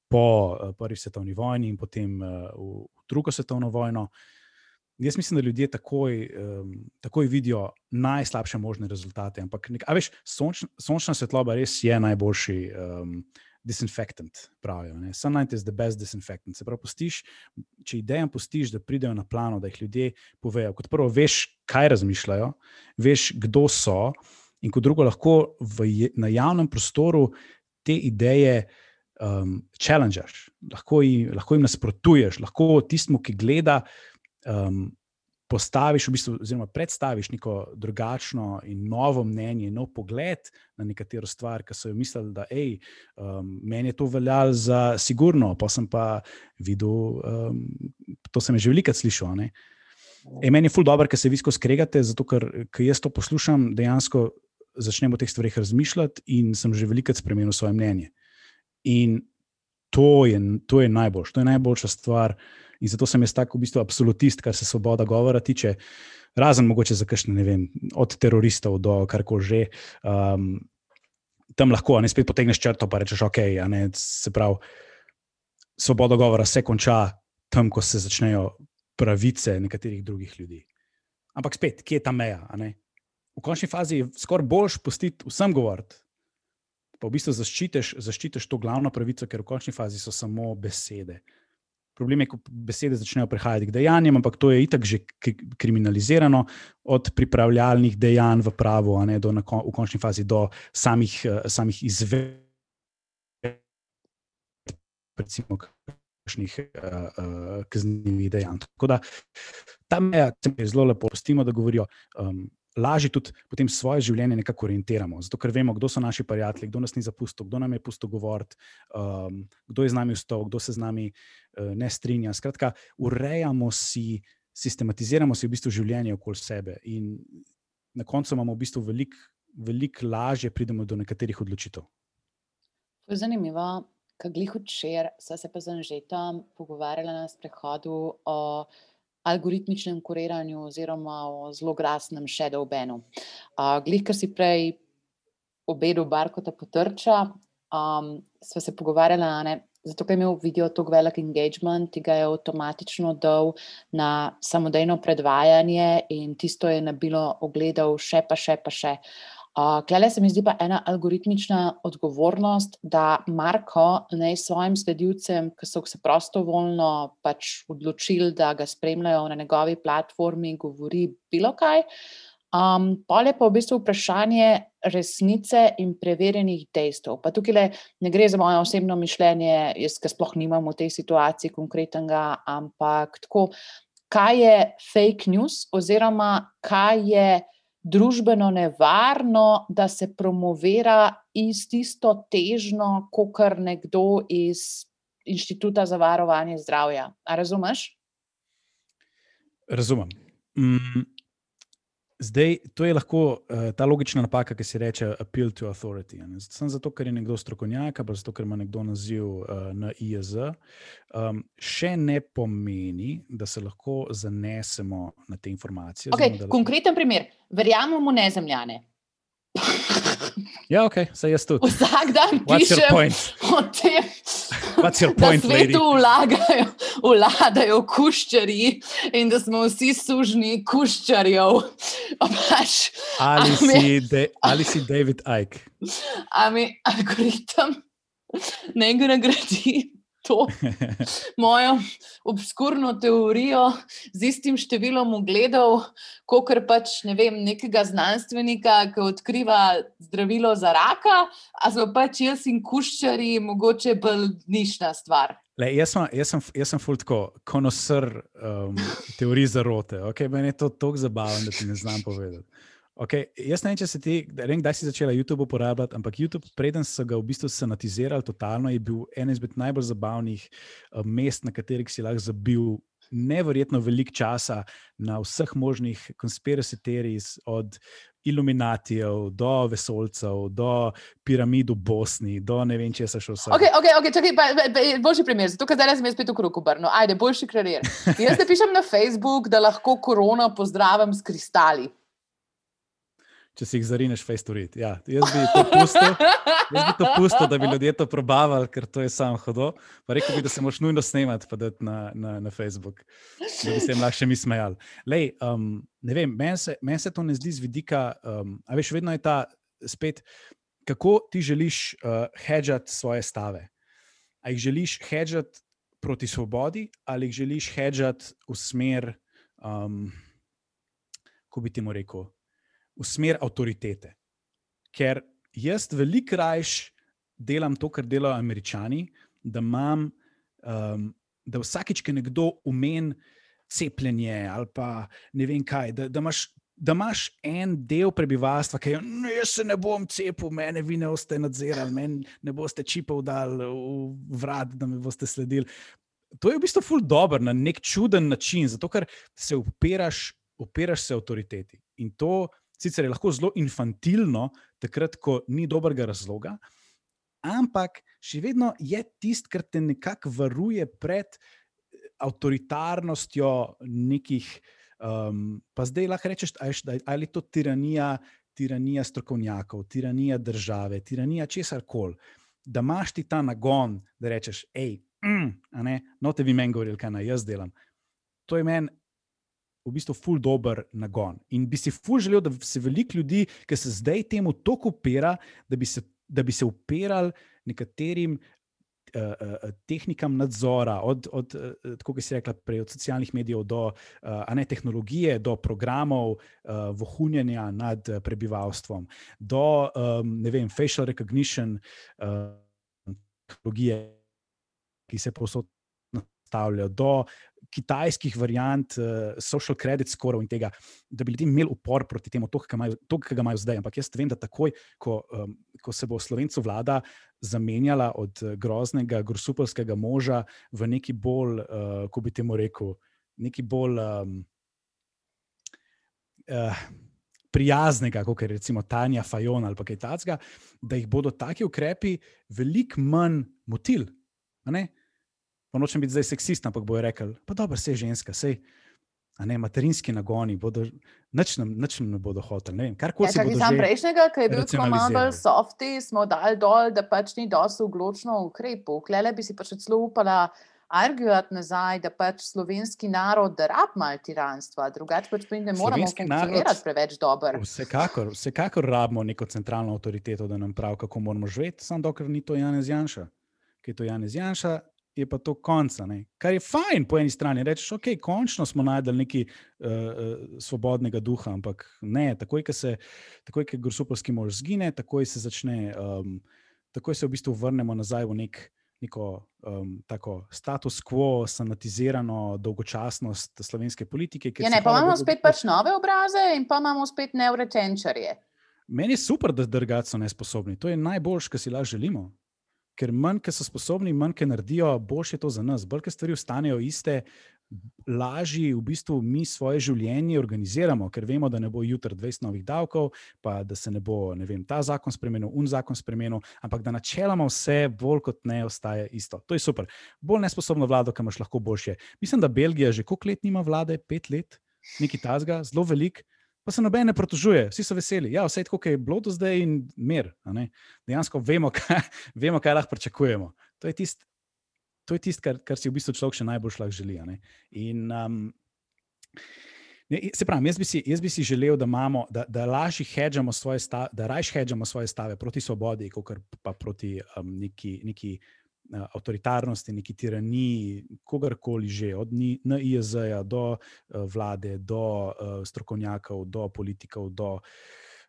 po uh, prvi svetovni vojni in potem uh, v, drugo svetovno vojno. Jaz mislim, da ljudje takoj, um, takoj vidijo najslabše možne rezultate. Ampak, nek, veš, sončna, sončna svetloba res je najboljši. Um, disinfektant, pravijo. Sunlight is the best disinfectant. Se pravi, postiš, če idejam postiš, da pridejo na plano, da jih ljudje povejo. Kot prvo, veš, kaj razmišljajo, veš, kdo so, in kot drugo, lahko v, na javnem prostoru te ideje um, challengeš, lahko, lahko jim nasprotuješ, lahko tistmu, ki gleda. Um, postaviš, v bistvu, oziroma predstaviš neko drugačno in novo mnenje, nov pogled na nekatero stvar, ki so jo mislili, da je um, meni to veljalo za sigurno, pa sem pa videl, um, to sem že veliko slišal. E, meni je ful dobro, ker se vi skozi skregate, zato ker, ker jaz to poslušam, dejansko začnem o teh stvarih razmišljati in sem že veliko spremenil svoje mnenje. In to je, to je najboljša, to je najboljša stvar. In zato sem jaz tako v bistvu absolutist, kar se svoboda govora tiče, razen mogoče za kakšne, ne vem, od teroristov do karkoli že. Um, tam lahko, ne spet potegneš črto, pa rečeš, ok, ne, se pravi, svoboda govora se konča tam, ko se začnejo pravice nekaterih drugih ljudi. Ampak spet, kje je ta meja? V končni fazi je skoraj boljš pustiti vsem govoriti. Pa v bistvu zaščitiš, zaščitiš to glavno pravico, ker v končni fazi so samo besede. Problem je, ko besede začnejo prehajati k dejanjem, ampak to je itak že kriminalizirano, od pripravljalnih dejanj v pravu, ne, do, v končni fazi do samih, samih izvedb. recimo, kakšnih uh, uh, kaznivih dejanj. Tako da ta meja, se mi zelo lepo, pustimo, da govorijo. Um, Lažje tudi potem svoje življenje nekako orientiramo, zato ker vemo, kdo so naši prijatelji, kdo nas ni zapustil, kdo nam je pustil govoriti, um, kdo je z nami vstal, kdo se z nami uh, ne strinja. Skratka, urejamo si, sistematiziramo si v bistvu življenje okoli sebe in na koncu imamo v bistvu veliko velik lažje pridemo do nekaterih odločitev. Zanimivo, kaj glih včeraj, sva se pa z Anžetom pogovarjala na sprehodu o algoritmičnem kuriranju oziroma o zelo glasnem shadow banu. Uh, glih, kar si prej obedu Barkota potrča, um, sva se pogovarjala, ne, zato ker je imel video tako velik engagement, ki ga je avtomatično dal na samodejno predvajanje in tisto je nabilo ogledal še pa še pa še. Klele se mi zdi pa ena algoritmična odgovornost, da Marko naj svojim sledilcem, ki so se prostovoljno pač odločili, da ga spremljajo na njegovi platformi, govori bilo kaj. Um, Pol je pa v bistvu vprašanje resnice in preverjenih dejstev. Pa tukaj ne gre za moje osebno mišljenje, jaz ga sploh nimam v tej situaciji konkretnega, ampak tako, kaj je fake news oziroma kaj je družbeno nevarno, da se promovira iz tisto težno, kot kar nekdo iz Inštituta za varovanje zdravja. A razumeš? Razumem. Mm, zdaj, to je lahko uh, ta logična napaka, ki se reče appeal to authority. Samo zato, ker je nekdo strokovnjak, pa zato, ker ima nekdo naziv uh, na IAZ, um, še ne pomeni, da se lahko zanesemo na te informacije. Okay, lahko... Konkreten primer verjamemo nezemljane. Ja, ok, se jaz tudi. Vsak dan pišem o tem, da svetu vlagajo, vladajo kuščari in da smo vsi sužni kuščarjev. Ali, si de, ali si David Icke? Ali algoritem ne gre nagradi to mojo obskurno teorijo z istim številom ogledov, kot pač ne vem, nekega znanstvenika, ki odkriva zdravilo za raka, a so pač jaz in kuščari, mogoče bolj nišna stvar. Le, jaz sem, jaz sem, jaz sem fultko konosr um, teorij zarote. Okay? Meni je to tako zabavno, da ti ne znam povedati. Okay, jaz ne vem, če si ti, ne vem, kdaj si začela YouTube uporabljati, ampak YouTube, preden so ga v bistvu sanatizirali, totalno je bil eden izmed najbolj zabavnih uh, mest, na katerih si lahko zabil neverjetno veliko časa na vseh možnih konspiracy teorijah, od iluminatijev do vesolcev, do piramid v Bosni, do ne vem, če se še vse. Okay, okay, okay, čakaj, ba, ba, boljši primer, zato ker zdaj sem jaz spet v kruhu brno. Ajde, boljši krajer. Jaz te pišem na Facebook, da lahko korona pozdravim s kristali če si jih zarineš, face to read. Ja, jaz bi pustil, jaz bi to pustil, da bi ljudje to probavali, ker to je samo hodo. Pa rekel bi, da se moraš nujno snemati, pa da na, na, na Facebook, da bi se jim lahko še mi smejali. Lej, um, ne vem, meni se, men se to ne zdi z vidika, um, a veš, vedno je ta spet, kako ti želiš uh, hedžati svoje stave. A jih želiš hedžati proti svobodi, ali jih želiš hedžati v smer, um, ko bi ti mu rekel, v smer avtoritete. Ker jaz veliko rajš delam to, kar delajo američani, da imam, um, da vsakič, ki nekdo umeni cepljenje ali pa ne vem kaj, da, da imaš. Da imaš en del prebivalstva, ki je, no, jaz se ne bom cepil, mene vi ne boste nadzirali, meni ne boste čipov dali v vrat, da me boste sledili. To je v bistvu ful dobr na nek čuden način, zato ker se upiraš, upiraš se avtoriteti. In to sicer je lahko zelo infantilno, takrat, ko ni dobrega razloga, ampak še vedno je tisto, kar te nekako varuje pred eh, avtoritarnostjo nekih. Um, pa zdaj lahko rečeš, ali je to tiranija, tiranija strokovnjakov, tiranija države, tiranija česar koli. Da imaš ti ta nagon, da rečeš, hej, mm, no, te vi meni govorili, kaj naj jaz delam. To je meni v bistvu ful dober nagon. In bi si ful želel, da se veliko ljudi, ki se zdaj temu tako upira, da bi se, da bi se upirali nekaterim. Uh, uh, tehnikam nadzora, od, od uh, kako se reče, prej od socialnih medijev do uh, ne, tehnologije, do programov uh, vohunjenja nad prebivalstvom, do um, vem, facial recognition uh, tehnologije, ki se posod nastavljajo, do kitajskih variant, uh, social credit skorov in tega, da bi ljudje imeli upor proti temu, to, kar ga imajo zdaj. Ampak jaz vem, da takoj, ko, um, ko se bo slovencu vlada zamenjala od groznega, grosupolskega moža v neki bolj, uh, ko bi temu rekel, neki bolj. Um, uh, Prijaznega, kot je recimo Tanja Fajon ali kaj takega, da jih bodo taki ukrepi veliko manj motili. Pa nočem biti zdaj seksist, ampak bojo rekli, pa dobro, vse ženska, vse. A ne, materinski nagoni, bodo, nič nam, nič nam ne bodo hoteli. Kar koli je zgodilo. Prejšnjega, ki je bil tako malo softi, smo dali dol, da pač ni dosto odločno ukrepov. Klele bi si pač celo upala arguirati nazaj, da pač slovenski narod rab mal tiranstva, drugače pač ne moramo funkcionirati preveč dobro. Vsekakor, vsekakor rabimo neko centralno avtoriteto, da nam pravi, kako moramo živeti, samo dokler ni to Janez Janša. Ker je to Janez Janša, je pa to konca. Ne? Kar je fajn po eni strani, rečeš, ok, končno smo najdel nekaj uh, svobodnega duha, ampak ne, takoj, ko se, takoj, ko grusupolski mož zgine, takoj se začne, um, takoj se v bistvu vrnemo nazaj v nek. Neko um, tako status quo, sanatizirano dolgočasnost slovenske politike. Ja, ne, pa imamo Bogu, spet pač nove obraze in pa imamo spet neuretenčarje. Meni je super, da drgati so nesposobni. To je najboljše, kar si lahko želimo ker manj, ki so sposobni, manj, ki naredijo, boljše je to za nas. Bolj, ki stvari ostanejo iste, lažje v bistvu mi svoje življenje organiziramo, ker vemo, da ne bo jutri 20 novih davkov, pa da se ne bo ne vem, ta zakon spremenil, un zakon spremenil, ampak da načeloma vse bolj kot ne ostaje isto. To je super. Bolj nesposobno vlado, ki imaš lahko boljše. Mislim, da Belgija že koliko let nima vlade, pet let, neki tazga, zelo velik pa se noben ne protužuje, vsi so veseli. Ja, vse je tako, kot je bilo do zdaj in mir. Dejansko vemo kaj, vemo, kaj lahko pričakujemo. To je tisto, tist, kar, kar si v bistvu človek še najbolj želi. In, um, Se pravi, jaz jaz bi si želel, da, imamo, da, da lažje hedžamo svoje stave, da rajš hedžamo svoje stave proti svobodi, kot pa proti um, neki, neki avtoritarnosti, neki tiraniji, kogarkoli že, od NIJZ-ja do uh, vlade, do uh, strokovnjakov, do politikov. Do...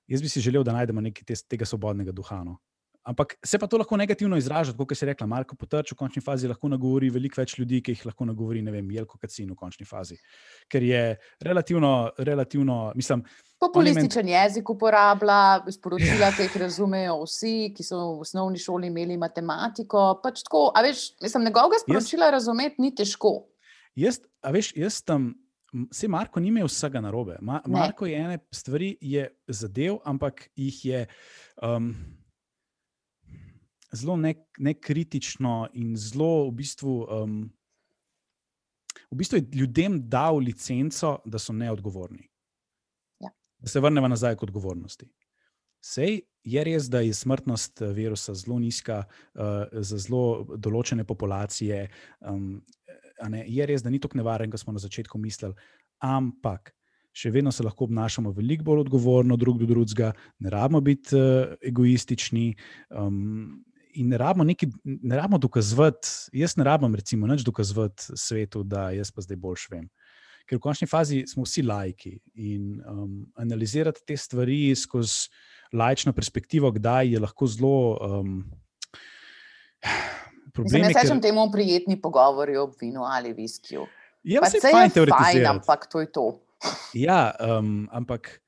Jaz bi si želel, da najdemo nekaj te, tega svobodnega duha. No. Ampak se pa to lahko negativno izraža, kot se je rekla, Marko Potrč v končni fazi lahko nagovori veliko več ljudi, ki jih lahko nagovori, ne vem, Jelko Kacin v končni fazi. Ker je relativno, relativno mislim. Populističen men... jezik uporablja, sporočila, ki jih razumejo vsi, ki so v osnovni šoli imeli matematiko. Pač tako, a veš, mislim, njegovega sporočila jaz... razumeti ni težko. Jaz, a veš, jaz tam. Vse Marko ni imel vsega narobe. Ma, Marko je ene stvari je zadev, ampak jih je. Um, zelo nekritično ne in zelo v bistvu, um, v bistvu je ljudem dal licenco, da so neodgovorni. Ja. Da se vrnemo nazaj k odgovornosti. Sej je res, da je smrtnost eh, virusa zelo nizka uh, za zelo določene populacije. Um, je res, da ni tako nevaren, kot smo na začetku mislili, ampak. Še vedno se lahko obnašamo veliko bolj odgovorno, drug do drugega, ne rabimo biti uh, egoistični. Um, in ne rabimo, neki, ne rabimo dokazovati, jaz ne rabim, recimo, nič dokazovati svetu, da jaz pa zdaj boljš vem. Ker v končni fazi smo vsi lajki in um, analizirati te stvari skozi lajčno perspektivo, kdaj je lahko zelo. Um, Problem, ne rečem ker... temu prijetni pogovori o vinu ali viskiju. Ja, se je fajn teoretizirati. Ampak to je to. ja, um, ampak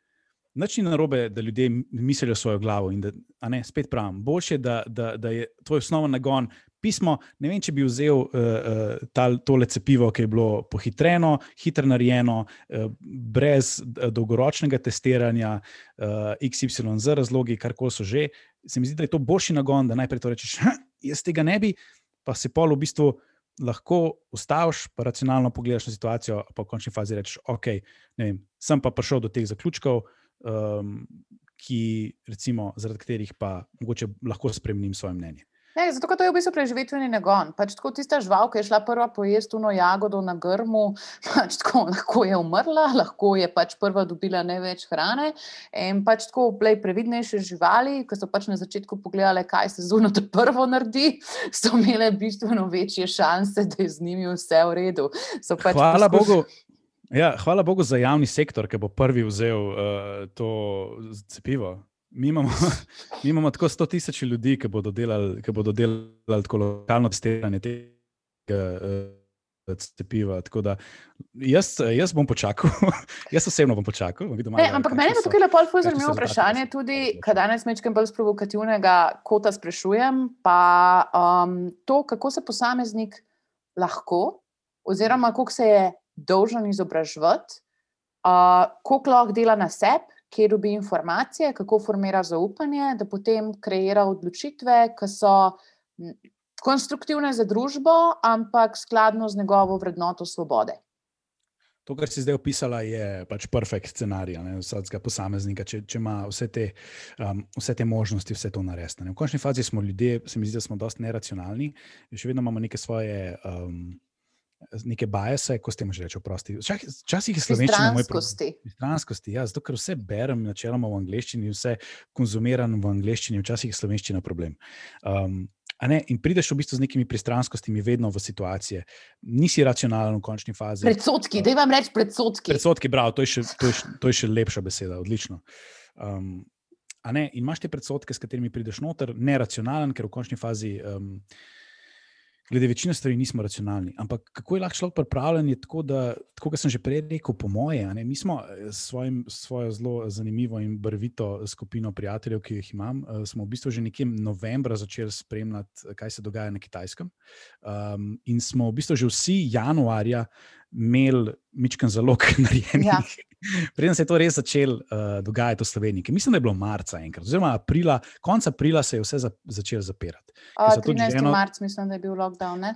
Nič ni narobe, da ljudje mislijo svojo glavo. Da, ne, spet pravim, boljše je, da, da, da je tvoj osnoven nagon pismo. Ne vem, če bi vzel uh, uh, ta, tole cepivo, ki je bilo pohitreno, hitro narejeno, uh, brez dolgoročnega testiranja, uh, XYZ razlogi, kar koli so že. Se mi zdi, da je to boljši nagon, da najprej to rečeš, jaz tega ne bi, pa se pol v bistvu. Lahko ustaviš, pa racionalno pogledaš na situacijo, pa v končni fazi rečeš, ok, vem, sem pa prišel do teh zaključkov, um, ki, recimo, zaradi katerih pa mogoče lahko spremenim svoje mnenje. Ne, zato, ker to je v bistvu preživetveni nagon. Pač tako tista žival, ki je šla prva pojesti uno jagodo na grmu, pač tako, lahko je umrla, lahko je pač prva dobila največ hrane. In pač tako plej previdnejše živali, ki so pač na začetku pogledali, kaj se zuno to prvo naredi, so imele bistveno večje šanse, da je z njimi vse v redu. Pač Hvala poskuš... Bogu. Ja, hvala Bogu za javni sektor, ki bo prvi vzel uh, to cepivo. Mi imamo, mi imamo tako 100 tisoč ljudi, ki bodo delali, ki bodo delali tako lokalno testiranje uh, cepiva. Da, jaz, jaz bom počakal, jaz osebno bom počakal. Bom e, ampak meni je tukaj lepo zanimivo vprašanje, tudi kaj danes mečem bolj provokativnega kota sprašujem, pa um, to, kako se posameznik lahko, oziroma koliko se je dolžen izobraževati, uh, koliko lahko dela na sebi kje dobi informacije, kako formira zaupanje, da potem kreira odločitve, ki so konstruktivne za družbo, ampak skladno z njegovo vrednoto svobode. To, kar si zdaj opisala, je pač perfekt scenarij vsakega posameznika, če, če ima vse te, um, vse te možnosti, vse to narediti. V končni fazi smo ljudje, se mi zdi, da smo dosti neracionalni, še vedno imamo neke svoje. Um, neke bajese, ko ste jim že reči, oprosti. Včasih je slovenščina moj problem. Stranskosti. Ja, zato, ker vse berem načeloma v angleščini, vse konzumiram v angleščini, včasih je slovenščina problem. Um, In prideš v bistvu z nekimi pristranskostmi, vedno v situacije. Nisi racionalen v končni fazi. Predsotki, da vam rečem predsotki. Predsotki, bravo, to je še, to je, to je še lepša beseda, odlično. Um, in imaš te predsotke, s katerimi prideš noter, neracionalen, ker v končni fazi. Um, glede večine stvari nismo racionalni. Ampak kako je lahko človek pripravljen, je tako, da, tako kot sem že prej rekel, po moje, ne, mi smo eh, s svojo zelo zanimivo in brvito skupino prijateljev, ki jih imam, smo v bistvu že nekje novembra začeli spremljati, kaj se dogaja na kitajskem. Um, in smo v bistvu že vsi januarja imeli mičken zalog narejenih. Ja. Preden se je to res začelo uh, dogajati v Sloveniji, mislim, da je bilo marca enkrat, oziroma aprila, konec aprila se je vse za, začelo zapirati. Uh, 13. Ženo... marca, mislim, da je bil lockdown. Ne?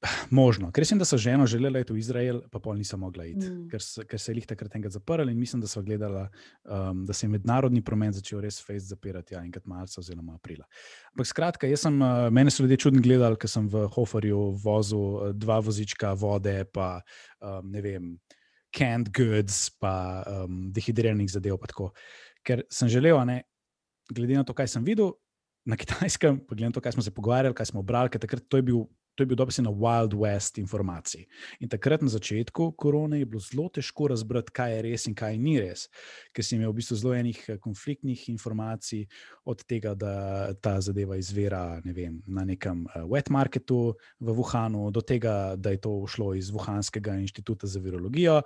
Možno, ker sem, da so ženo želeli iti v Izrael, pa pol nisem mogla iti, mm. ker, ker se je jih takrat enkrat zaprli in mislim, da so gledali, um, da se je mednarodni promet začel res fejs zapirati, ja, enkrat marca oziroma aprila. Ampak skratka, jaz sem, uh, mene so ljudje čudno gledali, ker sem v Hoferju vozil uh, dva vozička vode, pa um, ne vem, canned goods, pa um, dehidriranih zadev. Ker sem želel, ne, glede na to, kaj sem videl na kitajskem, pa glede na to, kaj smo se pogovarjali, kaj smo brali, ker takrat to je bil to je bil dobesedno Wild West informacij. In takrat na začetku korone je bilo zelo težko razbrati, kaj je res in kaj ni res, ker si imel v bistvu zelo enih eh, konfliktnih informacij, od tega, da ta zadeva izvira ne vem, na nekem uh, wet marketu v Wuhanu, do tega, da je to šlo iz Wuhanskega inštituta za virologijo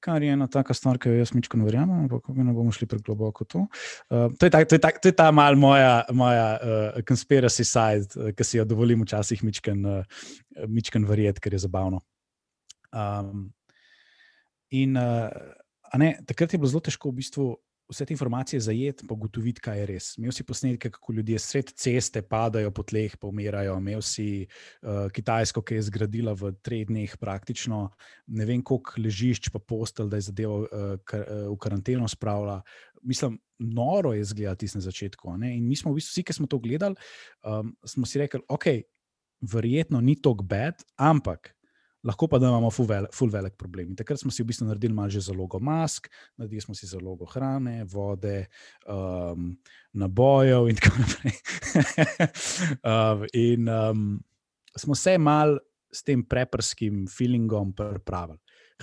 kar je ena taka stvar, ki jo jaz mičko ne verjamem, ampak ne bomo šli pregloboko v to. Uh, to, je ta, to, je ta, to je ta mal moja, moja uh, conspiracy side, uh, ki si jo dovolim včasih mičken, uh, verjeti, ker je zabavno. Um, in uh, ne, takrat je bilo zelo težko v bistvu vse te informacije zajeti, pa ugotoviti, kaj je res. Imel si posnetke, kako ljudje sred ceste padajo po tleh, pa umirajo. Imel si uh, Kitajsko, ki je zgradila v treh dneh praktično ne vem, koliko ležišč, pa postelj, da je zadevo uh, kar, uh, v karanteno spravila. Mislim, noro je zgledati na začetku. Ne? In mi smo, v bistvu, vsi, ki smo to gledali, um, smo si rekli, ok, verjetno ni tako bed, ampak lahko pa da imamo full, vel, full velik problem. In takrat smo si v bistvu naredili malo že zalogo mask, naredili smo si zalogo hrane, vode, um, nabojev in tako naprej. um, in um, smo se mal s tem preprskim feelingom pripravili.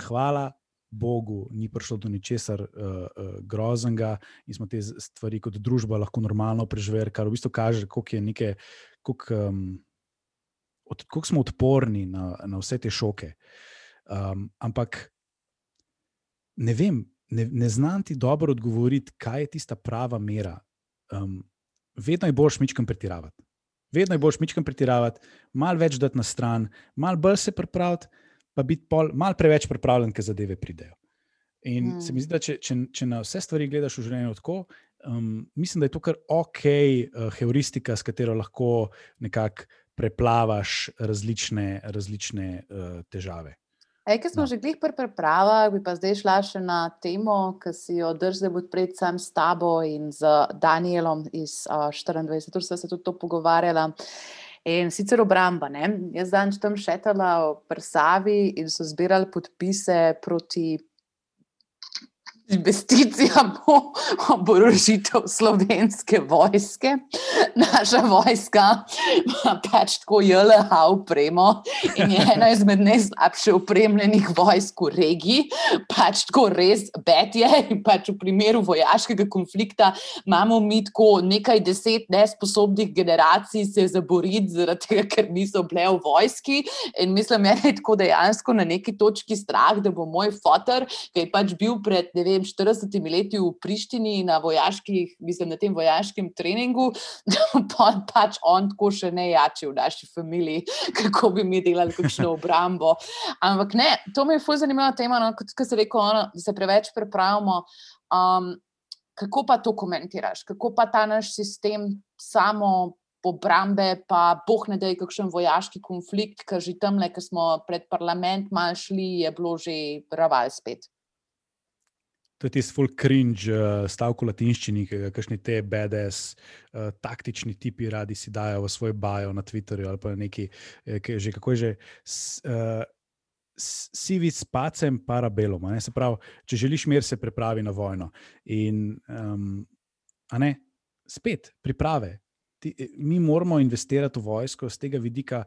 Hvala. Bogu ni prišlo do ničesar uh, uh, groznega, in smo te stvari kot družba lahko normalno preživeli, kar v bistvu kaže, koliko je nekaj, koliko, um, od, kako smo odporni na, na vse te šoke. Um, ampak ne vem, ne, ne znam ti dobro odgovoriti, kaj je tista prava mera. Um, vedno je boljš mičkam pretiravati. Vedno je boljš mičkam pretiravati, malo več dati na stran, malo bolj se pripraviti, pa biti malo preveč pripravljen, ker zadeve pridejo. In hmm. se mi zdi, da če, če, če na vse stvari gledaš v življenju tako, um, mislim, da je to kar ok, uh, heuristika, s katero lahko nekako preplavaš različne, različne uh, težave. Ej, ker smo no. že glih pri prepravah, bi pa zdaj šla še na temo, ki si jo držim predvsem s tabo in z Danielom iz uh, 24, tu smo se tudi to pogovarjala. In sicer obramba. Ne? Jaz dan tam šetala v Prsavi in so zbirali podpise proti investicija bo oborožitev slovenske vojske. Naša vojska ima pač tako JLH upremo in je ena izmed najslabše upremljenih vojsk v regiji. Pač tako res betje in pač v primeru vojaškega konflikta imamo mi tako nekaj deset nesposobnih generacij se zaboriti, zaradi tega, ker niso bile v vojski. In mislim, da je tako dejansko na neki točki strah, da bo moj fotor, ki je pač bil pred ne vem vem, 40 leti v Prištini na, mislim, na tem vojaškem treningu, da pa pač on tako še ne jači v naši familiji, kako bi mi delali kakšno obrambo. Ampak ne, to mi je fulj zanimiva tema, no, kot se reče, da se preveč prepravimo. Um, kako pa to komentiraš, kako pa ta naš sistem samo. Obrambe, pa boh ne da je kakšen vojaški konflikt, ki že tam, ki smo pred parlament malo šli, je bilo že raval spet. To je tisti full cringe uh, stavek v latinščini, ki ga kašni te BDS, uh, eh, taktični tipi radi si dajo v svoj bio na Twitterju ali pa neki, eh, že kako je že. S, uh, Sivi s pacem, parabelom. Se pravi, če želiš mir, se pripravi na vojno. In, um, a ne, spet, priprave. Ti, mi moramo investirati v vojsko z tega vidika.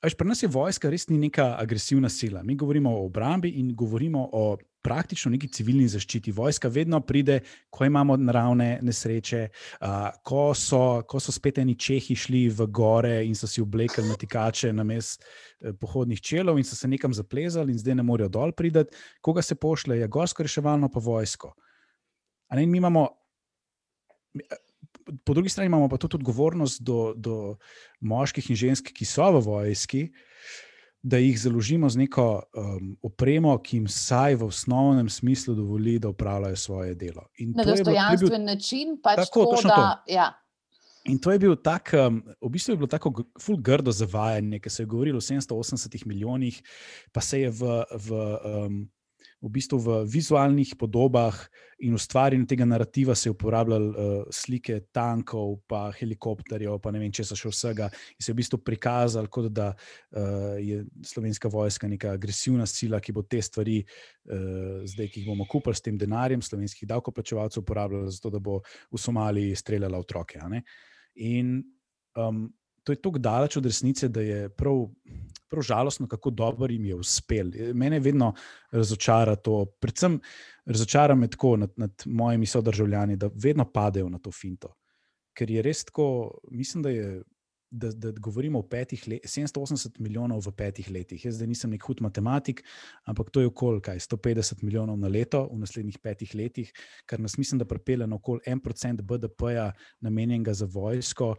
Až pri nas je vojska res ni neka agresivna sila. Mi govorimo o obrambi in govorimo o praktično neki civilni zaščiti. Vojska vedno pride, ko imamo naravne nesreče, uh, ko, so, ko so spet eni čehi šli v gore in so si oblekli na tikače na mest eh, pohodnih čelov in so se nekam zaplezali in zdaj ne morejo dol priti. Koga se pošle, je gorsko reševalno pa vojsko. Ne, mi imamo. Po drugi strani imamo pa tudi odgovornost do, do moških in žensk, ki so v vojski, da jih založimo z neko um, opremo, ki jim vsaj v osnovnem smislu dovoli, da upravljajo svoje delo. In Na dostojanstven bil, način, pač tako, tako da. Ja. In to je bil tak, um, v bistvu je bilo tako ful grdo zavajanje, ker se je govorilo o 780 milijonih, pa se je v. v um, v bistvu v vizualnih podobah in ustvarjanju tega narativa se je uporabljal uh, slike tankov, pa helikopterjev, pa ne vem, če so še vsega, in se je v bistvu prikazal, kot da uh, je slovenska vojska neka agresivna sila, ki bo te stvari, uh, zdaj, ki jih bomo kupili s tem denarjem slovenskih davkoplačevalcev, uporabljala za to, da bo v Somaliji streljala otroke. In um, to je tako daleč od resnice, da je prav, prav žalostno, kako dobro jim je uspel. Mene vedno razočara to, predvsem razočara me tako nad, nad mojimi sodržavljani, da vedno padejo na to finto. Ker je res tako, mislim, da je. Da, da govorimo o petih letih, 780 milijonov v petih letih. Jaz zdaj nisem nek hud matematik, ampak to je okoli 150 milijonov na leto v naslednjih petih letih, kar nas mislim, da pripelje na okoli 1% BDP-ja, namenjenega za vojsko,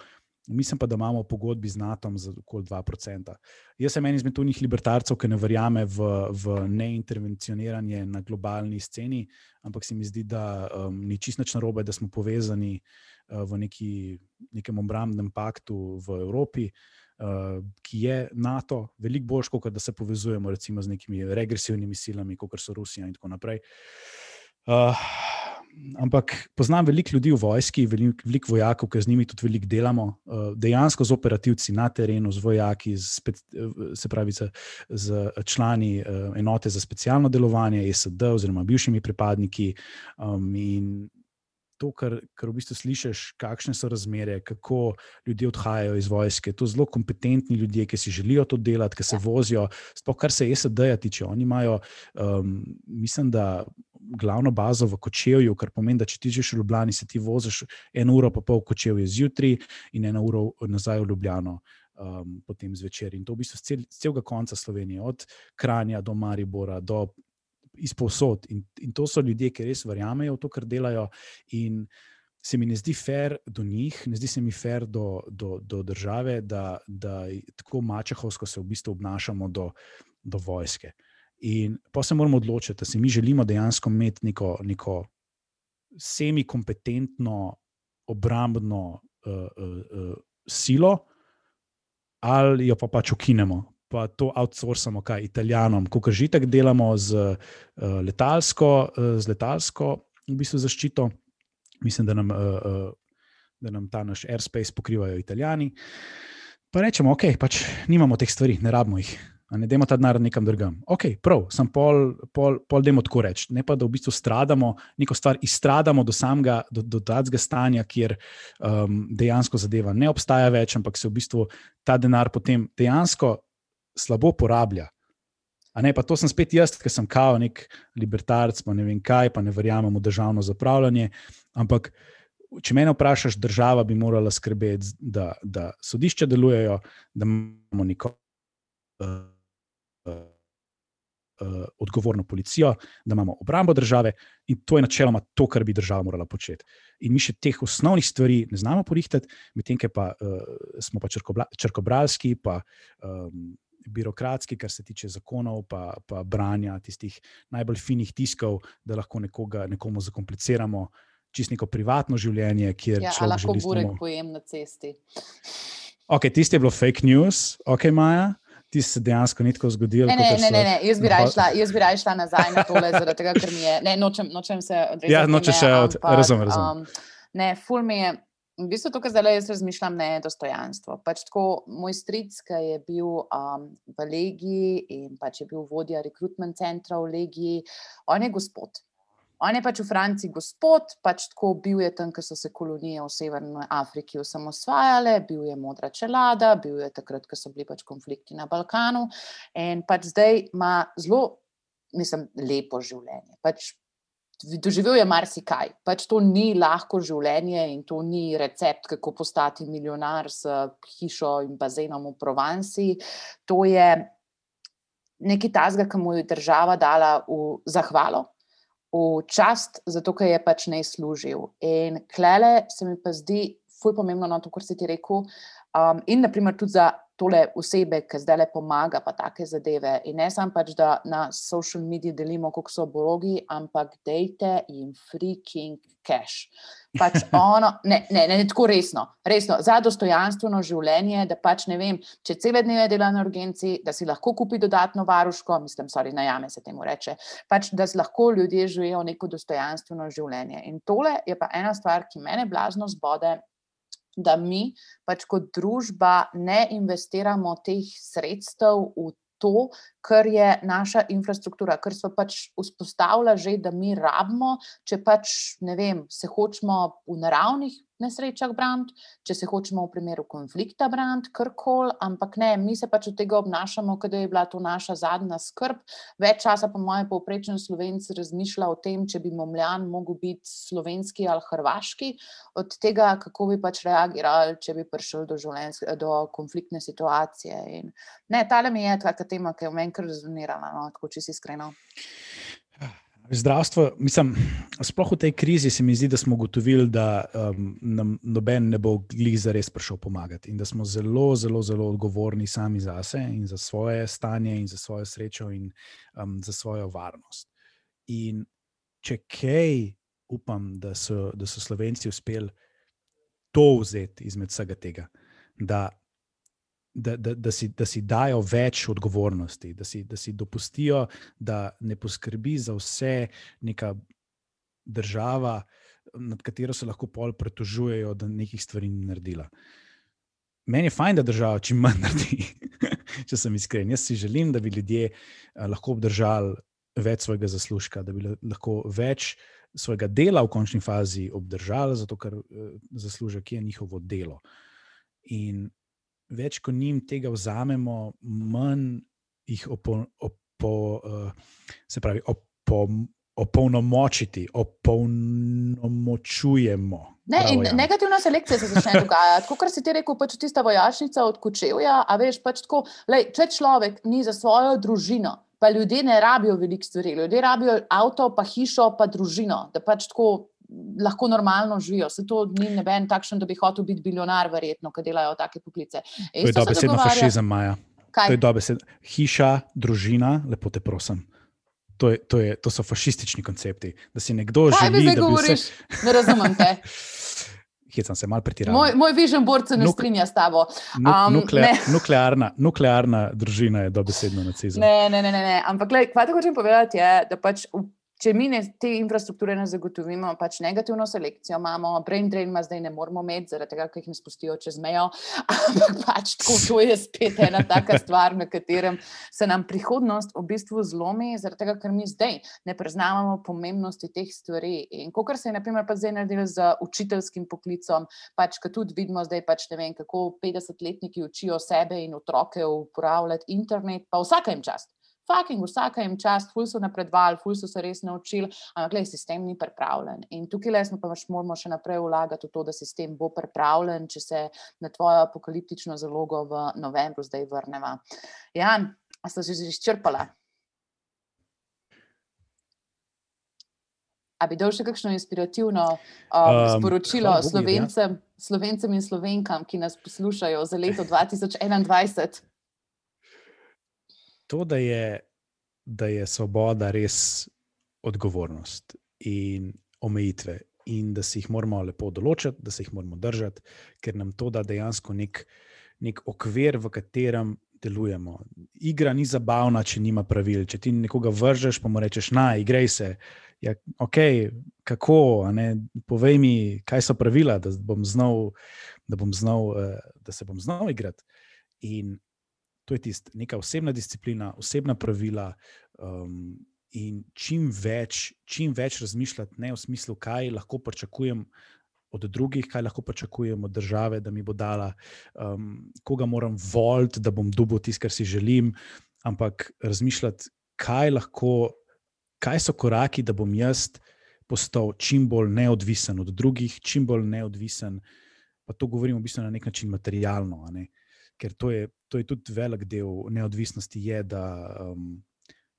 Mislim pa, da imamo pogodbi z NATO za okoli 2%. Jaz sem en izmed tunih libertarcev, ki ne verjame v, v neintervencioniranje na globalni sceni, ampak se mi zdi, da um, ni čisto narobe, da smo povezani uh, v neki, nekem obrambnem paktu v Evropi, uh, ki je NATO, veliko bolj, kot da se povezujemo recimo, z nekimi regresivnimi silami, kot so Rusija in tako naprej. Uh, ampak poznam veliko ljudi v vojski, veliko velik vojakov, ki z njimi tudi veliko delamo, uh, dejansko z operativci na terenu, z vojaki, z, se pravi, z, z člani uh, enote za specialno delovanje, ESD, oziroma bivšimi pripadniki. Um, in to, kar, kar v bistvu slišiš, kakšne so razmere, kako ljudje odhajajo iz vojske. To so zelo kompetentni ljudje, ki si želijo to delati, ki se ja. vozijo. Sploh kar se ESD-ja tiče, oni imajo, um, mislim, da. Glavno bazo v Kočevju, kar pomeni, da če ti že v Ljubljani, se ti voziš eno uro, pa pol v Kočevju zjutraj in eno uro nazaj v Ljubljano, um, potem zvečer. In to v bistvu z cel, celega konca Slovenije, od Kranja do Maribora, do izposod. In, in to so ljudje, ki res verjamejo v to, kar delajo. In se mi ne zdi fair do njih, ne zdi se mi fair do, do, do države, da, da tako mačehovsko se v bistvu obnašamo do, do vojske. In pa se moramo odločiti, da si mi želimo dejansko imeti neko, neko semi-kompetentno, obrambno uh, uh, uh, silo, ali jo pa pač ukinemo, pa to outsourcamo, kaj italijanom, ko že tako delamo z, uh, letalsko, uh, z letalsko v bistvu zaščito. Mislim, da nam, uh, uh, da nam ta naš airspace pokrivajo italijani. Pa rečemo, ok, pač nimamo teh stvari, ne rabimo jih. Ne dajmo ta denar nekam drugam. Ok, prav, sem pol, pol, pol dajmo tako reči. Ne pa, da v bistvu stradamo, neko stvar izstradamo do samega, do, do tega stanja, kjer um, dejansko zadeva ne obstaja več, ampak se v bistvu ta denar potem dejansko slabo porablja. A ne, pa to sem spet jaz, ker sem kao nek libertarc, pa ne vem kaj, pa ne verjamem v državno zapravljanje. Ampak, če me vprašaš, država bi morala skrbeti, da, da sodišča delujejo, da imamo neko. Uh, odgovorno policijo, da imamo obrambo države in to je načeloma to, kar bi država morala početi. In mi še teh osnovnih stvari ne znamo porihtati, medtem pa uh, smo pa črkobralski, pa um, birokratski, kar se tiče zakonov, pa, pa branja tistih najbolj finih tiskov, da lahko nekoga, nekomu zakompliciramo. Čisto neko privatno življenje, kjer ja, lahko burek pojem na cesti. Ok, tisti je bilo fake news, ok, Maja ti se dejansko ni tako zgodilo. Ne, ne, ne, ne, ne. Jaz, bi šla, jaz bi raje šla nazaj na tole, zaradi tega, ker mi je. Ne, nočem, nočem se odreči. Ja, nočeš še od. Razumem, razumem. Um, ne, ful mi je. V bistvu to, kar zdaj jaz razmišljam, ne je dostojanstvo. Pač tako, moj stric, ki je bil um, v Legiji in pač je bil vodja rekrutment centra v Legiji, on je gospod. On je pač v Franciji gospod, pač tako bil je tam, ko so se kolonije v Severni Afriki osamosvajale, bil je modra čelada, bil je takrat, ko so bili pač konflikti na Balkanu in pač zdaj ima zelo, mislim, lepo življenje. Pač Doživel je marsikaj. Pač to ni lahko življenje in to ni recept, kako postati milijonar s hišo in bazenom v Provansi. To je nekaj tazga, ki mu je država dala v zahvalo v čast, zato ker je pač ne služil. In klele se mi pa zdi, fuj pomembno, no, to, kar si ti rekel. Um, in naprimer tudi za tole osebe, ki zdaj le pomaga, pa take zadeve. In ne samo pač, da na social mediji delimo, kako so blogi, ampak dejte jim freaking cash. Pač ono, ne, ne, ne, ne tako resno, resno, za dostojanstveno življenje, da pač ne vem, če cele dneve dela na urgenci, da si lahko kupi dodatno varuško, mislim, sorry, najame se temu reče, pač, da lahko ljudje živijo neko dostojanstveno življenje. In tole je pa ena stvar, ki mene blazno zbode da mi pač kot družba ne investiramo teh sredstev v to, kar je naša infrastruktura, kar smo pač vzpostavili, že da mi rabimo, če pač ne vem, se hočemo v naravnih nesrečah braniti, če se hočemo v primeru konflikta braniti, kar koli, ampak ne, mi se pač od tega obnašamo, kot da je bila to naša zadnja skrb. Več časa, po mojem, povprečen slovenc razmišlja o tem, če bi momljan mogel biti slovenski ali hrvaški, od tega, kako bi pač reagirali, če bi prišel do, do konfliktne situacije. In, ne, tale mi je taka tema, ki je v meni kar rezonirala, no, tako čisto iskreno. Zdravstvo, mislim, sploh v tej krizi se mi zdi, da smo ugotovili, da um, nam noben ne bo glih za res prišel pomagati in da smo zelo, zelo, zelo odgovorni sami za sebe in za svoje stanje in za svojo srečo in um, za svojo varnost. In če kaj upam, da so, da so Slovenci uspeli to vzeti izmed vsega tega, da da, da, da, si, da si dajo več odgovornosti, da si, da si dopustijo, da ne poskrbi za vse neka država, nad katero se lahko pol pretožujejo, da nekih stvari ni naredila. Meni je fajn, da država čim manj naredi, če sem iskren. Jaz si želim, da bi ljudje uh, lahko obdržali več svojega zaslužka, da bi lahko več svojega dela v končni fazi obdržali, zato ker uh, zaslužek je njihovo delo. In več ko njim tega vzamemo, manj jih opo, opo, uh, se pravi, opo, opolnomočiti, opolnomočujemo. Ne, in negativna selekcija se začne dogajati. Kot si ti rekel, pač tista vojašnica od Kočevja. A veš, pač tako, lej, če človek ni za svojo družino, pa ljudje ne rabijo veliko stvari, ljudje rabijo avto, pa hišo, pa družino. Da pač tako lahko normalno živijo. Se to ni noben takšen, da bi hotel biti bilionar, verjetno, ki delajo take poklice. To je dobesedno fašizem, Maja. Kaj? To je dobesedno hiša, družina, lepo te prosim. To, je, to, je, to so fašistični koncepti. Da si nekdo Kaj želi. Kaj ti govoriš? Vse... Ne razumem te. Hecam se malo pretiravam. Moj, moj vižen borc se ne Nuk, strinja s tabo. Um, nuklea, ne. nuklearna, nuklearna družina je dobesedno nacizem. Ne, ne, ne, ne, ne. Ampak, kaj hočem povedati, je, da pač v če mi ne, te infrastrukture ne zagotovimo, pač negativno selekcijo imamo, brain drain ima zdaj ne moramo imeti, zaradi tega, ker jih ne spustijo čez mejo. Ampak pač tako, to je spet ena taka stvar, na katerem se nam prihodnost v bistvu zlomi, zaradi tega, ker mi zdaj ne preznavamo pomembnosti teh stvari. In kot se je naprimer pa zdaj naredilo z učiteljskim poklicom, pač, ki tudi vidimo zdaj, pač ne vem, kako 50-letniki učijo sebe in otroke uporabljati internet, pa vsaka jim čast fucking vsaka jim čast, ful so napredovali, ful so se res naučili, ampak gledaj, sistem ni pripravljen. In tukaj le smo pa pač moramo še naprej vlagati v to, da sistem bo pripravljen, če se na tvojo apokaliptično zalogo v novembru zdaj vrneva. Jan, a ste že izčrpala? A bi dal še kakšno inspirativno um, um, sporočilo slovencem, ja. slovencem in slovenkam, ki nas poslušajo za leto 2021? To, da je, da je svoboda res odgovornost in omejitve, in da si jih moramo lepo določiti, da se jih moramo držati, ker nam to da dejansko nek, nek okvir, v katerem delujemo. Igra ni zabavna, če nima pravil. Če ti nekoga vržeš, pa mu rečeš, naj, igraj se. Ja, ok, kako, povej mi, kaj so pravila, da, bom znal, da, bom znal, eh, da se bom znal igrati. In to je tisto, neka osebna disciplina, osebna pravila. Um, in čim več, čim več razmišljati, ne v smislu, kaj lahko pričakujem od drugih, kaj lahko pričakujem od države, da mi bo dala, um, koga moram voliti, da bom dobil tisto, kar si želim, ampak razmišljati, kaj, lahko, kaj so koraki, da bom jaz postal čim bolj neodvisen od drugih, čim bolj neodvisen. Pa to govorimo v bistvu na nek način materialno. Ne? Ker to je, to je tudi velik del neodvisnosti, je, da, um,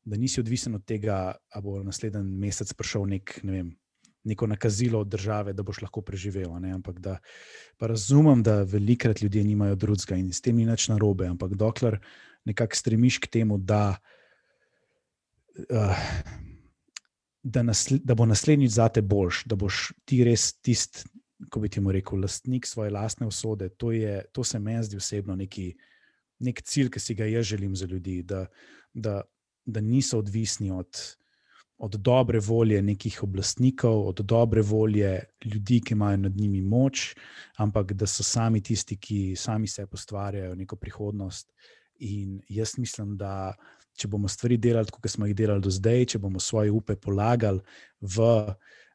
da nisi odvisen od tega, da bo naslednji mesec prišel nek, ne vem, neko nakazilo od države, da boš lahko preživel. Ampak da razumem, da velikrat ljudje nimajo drugega in s tem ni nič narobe, ampak dokler nekako stremiš k temu, da. Uh, Da, nasle, da bo naslednjič zate boljš, da boš ti res tisti ko bi ti mu rekel, lastnik svoje lastne usode. To, je, to se meni zdi osebno neki, nek cilj, ki si ga jaz želim za ljudi, da, da, da niso odvisni od, od dobre volje nekih oblastnikov, od dobre volje ljudi, ki imajo nad njimi moč, ampak da so sami tisti, ki sami se ustvarjajo neko prihodnost. In jaz mislim, da če bomo stvari delali, kot smo jih delali do zdaj, če bomo svoje upe polagali v,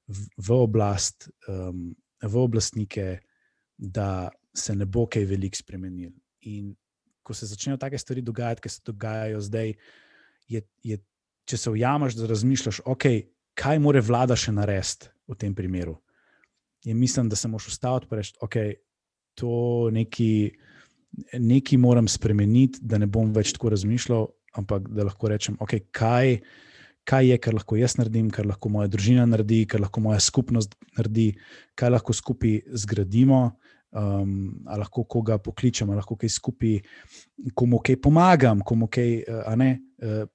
v, v oblast, um, v oblastnike, da se ne bo kaj veliko spremenil. In ko se začnejo take stvari dogajati, ki se dogajajo zdaj, je, je, če se ujameš, da razmišljaš, okay, kaj more vlada še narediti v tem primeru. In mislim, da se moš ustaviti in reči, da okay, je to nekaj moram spremeniti, da ne bom več tako razmišljal, ampak da lahko rečem, okay, kaj kaj je, kar lahko jaz naredim, kar lahko moja družina naredi, kar lahko moja skupnost naredi, kaj lahko skupaj zgradimo. Um, ali lahko koga pokličem, ali lahko kaj skupaj, komu kaj pomagam, komu kaj. Uh,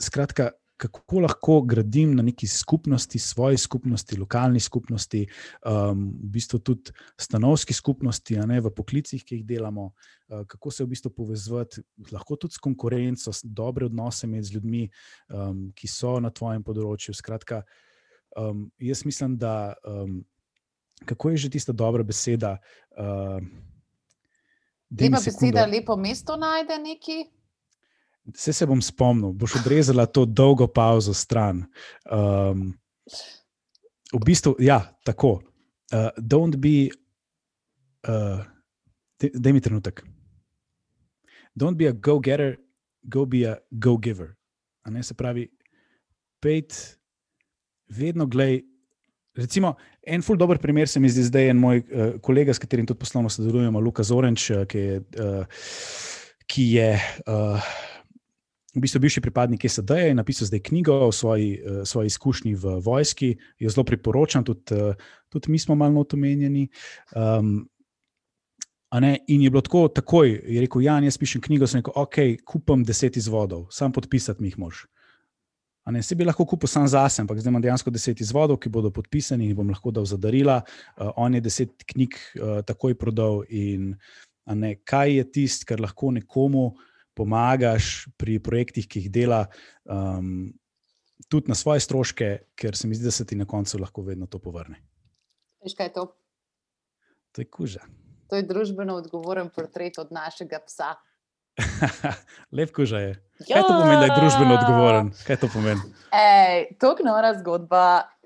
skratka, kako lahko gradim na neki skupnosti, svoji skupnosti, lokalni skupnosti, um, v bistvu tudi stanovski skupnosti, ne, v poklicih, ki jih delamo, uh, kako se v bistvu povezati, lahko tudi s konkurenco, s dobre odnose med ljudmi, um, ki so na tvojem področju. Skratka, um, jaz mislim, da. Um, Kako je že tista dobra beseda? Uh, lepa beseda, lepo mesto najde neki. Vse se bom spomnil, boš odrezala to dolgo pauzo stran. Um, v bistvu, ja, tako. Uh, don't be, uh, da mi trenutek. Don't be a go-getter, go be a go-giver. Se pravi, pet, vedno gledaj. Recimo, en ful dobr primer se mi zdi zdaj en moj uh, kolega, s katerim tudi poslovno sodelujemo, Luka Zorenč, uh, ki je. Uh, ki je uh, v bistvu bivši pripadnik SD je napisal zdaj knjigo o svoji, uh, svoji izkušnji v vojski, jo zelo priporočam, tudi, uh, tudi mi smo malo omenjeni. Um, In je bilo tako, takoj je rekel: Jan, jaz pišem knjigo, sem rekel: Ok, kupam deset izvodov, sam podpisati mi jih moš. Ne, se bi lahko kupil sam zase, ampak zdaj imam dejansko deset izvodov, ki bodo podpisani in bom lahko dal za darila. Uh, on je deset knjig uh, takoj prodal. In, ne, kaj je tisto, kar lahko nekomu uh, pomagaš pri projektih, ki jih dela, um, tudi na svoje stroške, ker se mi zdi, da se ti na koncu lahko vedno to povrne. Veš, kaj je to? To je kuža. To je družbeno odgovoren portret od našega psa. Lep kuža je. Kaj to pomeni, da je družbeno odgovoren? Kaj to pomeni? To je nora zgodba,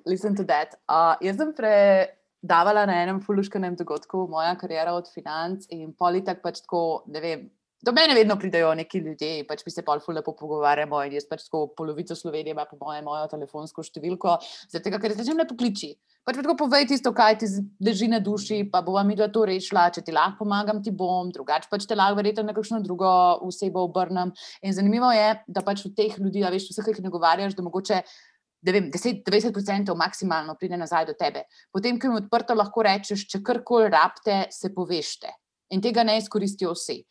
listen to that. Uh, jaz sem predavala na enem fuluškenem dogodku, moja karijera od financ in politik pač tako, ne vem. Do mene vedno pridejo neki ljudje, pač mi se pa lepo pogovarjamo. Jaz pač tako polovico Slovenije ima po mojem mojo telefonsko številko, zato ker se že ne pokliči. Pač tako povej tisto, kaj ti leži na duši, pa bo vam idva to rešila. Če ti lahko pomagam, ti bom, drugače pač te lahko verjetno na kakšno drugo osebo obrnem. In zanimivo je, da pač v teh ljudi, a veš, vseh, ki jih nagovarjaš, da mogoče. 10-20% maksimalno pride nazaj do tebe. Potem, ko jim odprto lahko rečeš, če karkoli rabite, se povešte. In tega ne izkoristijo vsi.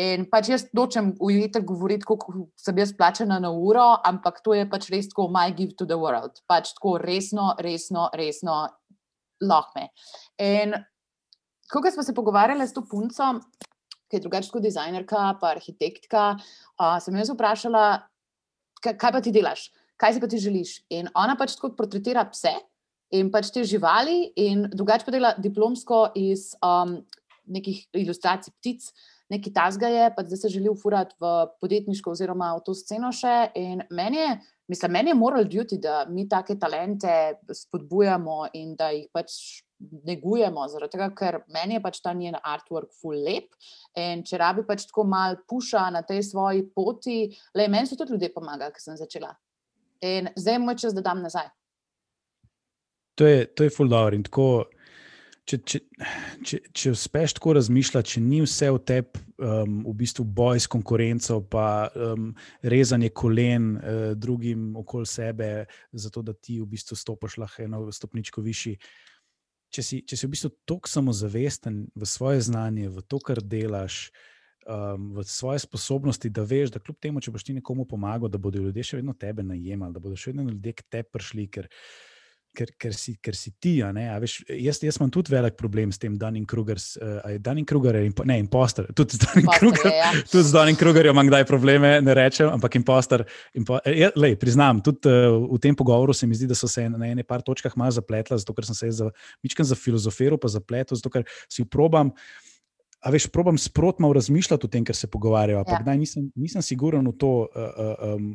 In pač jaz nočem ujeti govoriti, kako sem jaz plačena na uro, ampak to je pač res tako, my give to the world. Pač tako resno, resno, resno, lahme. In ko smo se pogovarjali s to punco, ki je drugačija kot dizajnerka, pa arhitektka, uh, sem jaz vprašala, kaj, kaj pa ti delaš, kaj si pa ti želiš. In ona pač tako portretira pse in pač te živali, in drugače pa dela diplomsko iz um, nekih ilustracij ptic nekaj tasga je, pa zdaj se želi ufurati v podjetniško oziroma v to sceno še. In meni je, mislim, meni je moral duty, da mi take talente spodbujamo in da jih pač negujemo, zaradi tega, ker meni je pač ta njen artwork full lep. In če rabi pač tako mal puša na tej svoji poti, le meni so tudi ljudje pomagali, ker sem začela. In zdaj je moj čas, da dam nazaj. To je, to je full dobro in tako če, če, če, če uspeš tako razmišljati, če ni vse v tebi, um, v bistvu boj s konkurenco, pa um, rezanje kolen uh, drugim okoli sebe, zato da ti v bistvu stopiš lahko eno stopničko višji. Če si, če si v bistvu tako samozavesten v svoje znanje, v to, kar delaš, um, v svoje sposobnosti, da veš, da kljub temu, če boš ti nekomu pomagal, da bodo ljudje še vedno tebe najemali, da bodo še vedno ljudje k tebi prišli. Ker, ker, ker, si, ker si ti. Veš, jaz, jaz imam tudi velik problem s tem, da je Kruger, uh, Danin Kruger, ne impostor. Tudi z Danin Kruger, ja. tudi z Danin Krugerjem imam kdaj probleme, ne rečem, ampak impostor. Impo, ja, lej, priznam, tudi uh, v tem pogovoru se mi zdi, da so se na ene par točkah malo zapletla, zato ker sem se za, za filozofiral, pa zapletel, zato ker si probam. A veš, probam sprotno razmišljati o tem, kar se pogovarjajo, ampak ja. nisem, nisem siguren v to, uh, um,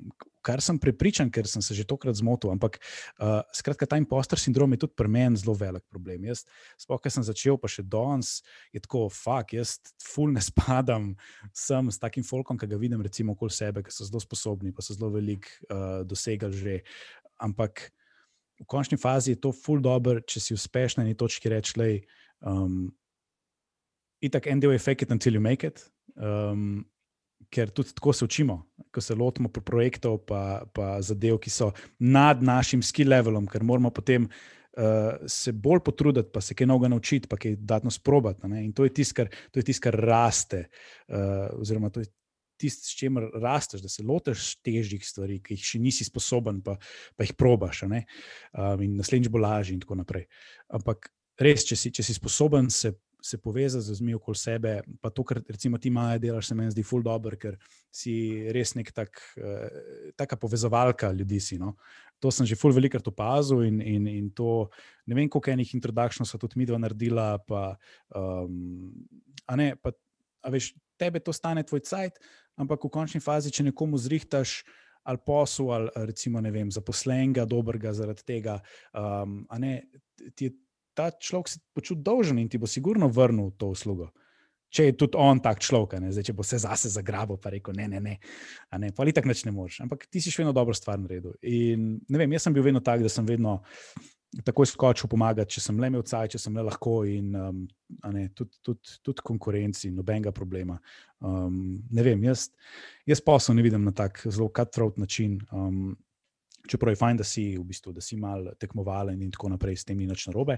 kar sem prepričan, ker sem se že tokrat zmotil. Ampak, uh, skratka, ta impostor sindrom je tudi pri meni zelo velik problem. Jaz, sploh, ker sem začel, pa še danes, je tako, fuck, jaz ful ne spadam sem s takim folkom, ki ga vidim, recimo, okoli sebe, ki so zelo sposobni, pa so zelo velik uh, dosegali že. Ampak v končni fazi je to ful dobro, če si uspeš na neki točki reči, da um, je tako en del je fake it until you make it. Um, ker tudi tako se učimo, ko se lotimo projektov, pa, pa zadev, ki so nad našim skill levelom, ker moramo potem uh, se bolj potruditi, pa se kaj novega naučiti, pa kaj dodatno sprobati. Ne? In to je tisto, kar, tis, kar raste, uh, oziroma to je tisto, s čimer rasteš, da se lotiš težjih stvari, ki jih še nisi sposoben, pa, pa jih probaš. Um, in naslednjič bo lažje, in tako naprej. Ampak res, če si, če si sposoben se se povezati z ljudmi okoli sebe. Pa to, kar recimo ti maja delaš, se meni zdi ful dobro, ker si res nek tak, uh, taka povezovalka ljudi. Si, no? To sem že ful velikrat opazil in, in, in to ne vem, koliko enih introdukcij so tudi mi dva naredila. Pa, um, a ne, pa, a veš, tebe to stane tvoj cajt, ampak v končni fazi, če nekomu zrihtaš. Ali posel, ali recimo, ne vem, zaposlenega, dobrega zaradi tega. Um, ne, ti je ta človek se počuti dolžen in ti bo sigurno vrnil to uslugo. Če je tudi on tak človek, Zdaj, če bo se zase zagrabil, pa rekel: ne, ne, ne, ne pa ali tako ne moreš. Ampak ti si še vedno dobro stvar naredil. In ne vem, jaz sem bil vedno tak, da sem vedno takoj skočil pomagati, če sem le imel caj, če sem le lahko in um, ne, tudi, tudi, tudi konkurenci, nobenega problema. Um, ne vem, jaz, jaz posel ne vidim na tak zelo cutthroat način. Um, Čeprav je fajn, da si v bistvu, da si mal tekmovalen in tako naprej, s tem ni nič narobe,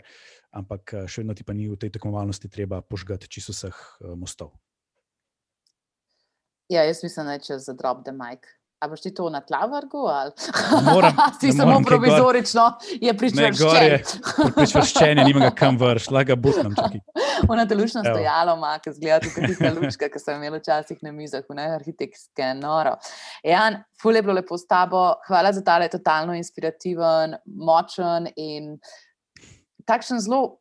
ampak eh, še vedno ti pa ni v tej tekmovalnosti treba požgati čisto vseh uh, mostov. Ja, jaz mislim, da če za drop the mic. A boš ti to na tla vrgu? Moram, si samo provizorično, je pričvrščen. Pričvrščen je, nima ga kam vrš, laga butnem. Ona te lušna stojala, ima, ki zgleda kot tista lučka, ki sem imela včasih na mizah, v arhitektske noro. Jan, ful je bilo lepo s tabo, hvala za tale totalno inspirativen, močen in takšen zelo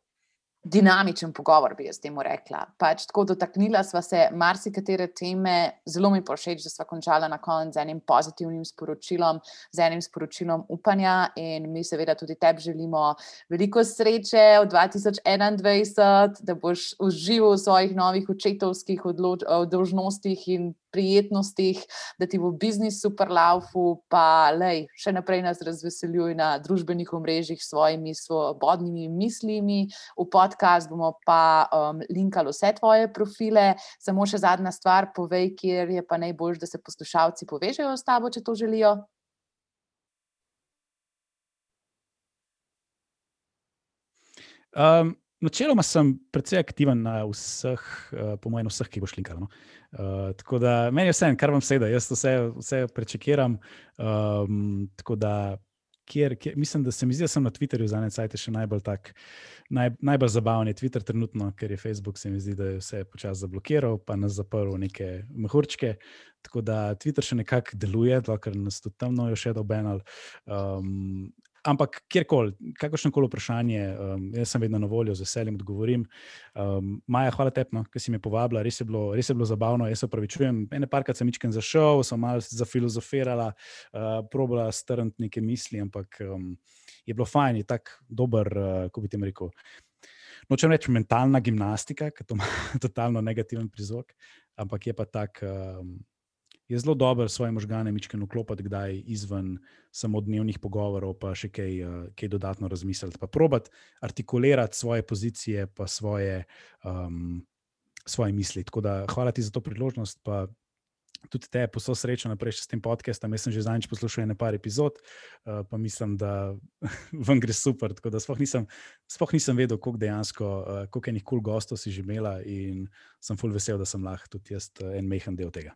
dinamičen pogovor, bi jaz temu rekla. Pač tako dotaknila sva se marsikatere teme, zelo mi pošeč, da sva končala na koncu z enim pozitivnim sporočilom, z enim sporočilom upanja in mi seveda tudi tebi želimo veliko sreče v 2021, da boš užival v svojih novih očetovskih odložnostih in prijetnostih, da ti bo biznis super laufu, pa lej, še naprej nas razveseljuj na družbenih omrežjih s svojimi svobodnimi mislimi. V podcast bomo pa um, linkali vse tvoje profile. Samo še zadnja stvar, povej, kjer je pa najbolj, da se poslušalci povežejo s tabo, če to želijo. Um, načeloma sem precej aktiven na vseh, uh, po mojem, vseh, ki boš linkal. No? Uh, tako da meni je vse, kar vam sedaj, jaz vse, vse prečekiram. Um, tako da, kjer, kjer, mislim, da se mi zdi, da sem na Twitterju za ene cajt še najbolj tak. Naj, najbolj zabaven Twitter, trenutno, ker je Facebook, se mi zdi, da je vse počasi zablokiral, pa nas zaprl v neke mehurčke. Tako da Twitter še nekako deluje, ker nas tudi tam nojo še dobenal. Um, Ampak kjerkoli, kakršno koli vprašanje, um, jaz sem vedno na voljo, z veseljem odgovorim. Um, Maja, hvala tebi, no, ker si me povabila, res je bilo, res je bilo zabavno. Jaz se upravičujem, ene parkrat sem mičken zašel, sem malo zafilozofirala, uh, probala strniti neke misli, ampak um, je bilo fajn, je tako dober, uh, kako bi ti rekel. Nočem reči mentalna gimnastika, ker to ima totalno negativen prizvok, ampak je pa tak. Um, je zelo dobro svoje možgane mičkeno klopiti, kdaj izven samo dnevnih pogovorov, pa še kaj, uh, kaj dodatno razmisliti. Pa probati artikulirati svoje pozicije, pa svoje, um, svoje misli. Tako da hvala ti za to priložnost. Tudi te posel srečo naprej s tem podcastom. Jaz sem že zadnjič poslušal nekaj epizod, uh, pa mislim, da vam gre super. Tako da sploh nisem, sploh nisem vedel, koliko dejansko, uh, koliko enih kul cool gostov si že imela in sem full vesel, da sem lahko tudi jaz en mehen del tega.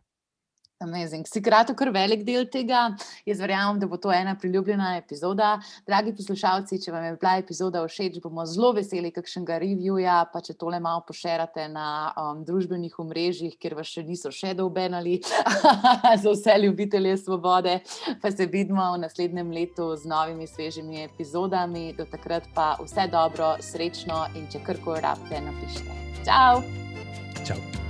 Amazing. Si kratek, kar velik del tega. Jaz verjamem, da bo to ena priljubljena epizoda. Dragi poslušalci, če vam je bila epizoda všeč, bomo zelo veseli kakšnega reviewja, pa če tole malo pošerate na um, družbenih omrežjih, kjer vas še niso še dobenali, za vse ljubitelje svobode. Pa se vidimo v naslednjem letu z novimi svežimi epizodami. Do takrat pa vse dobro, srečno in če karkoli rabite, napišite. Ciao! Ciao!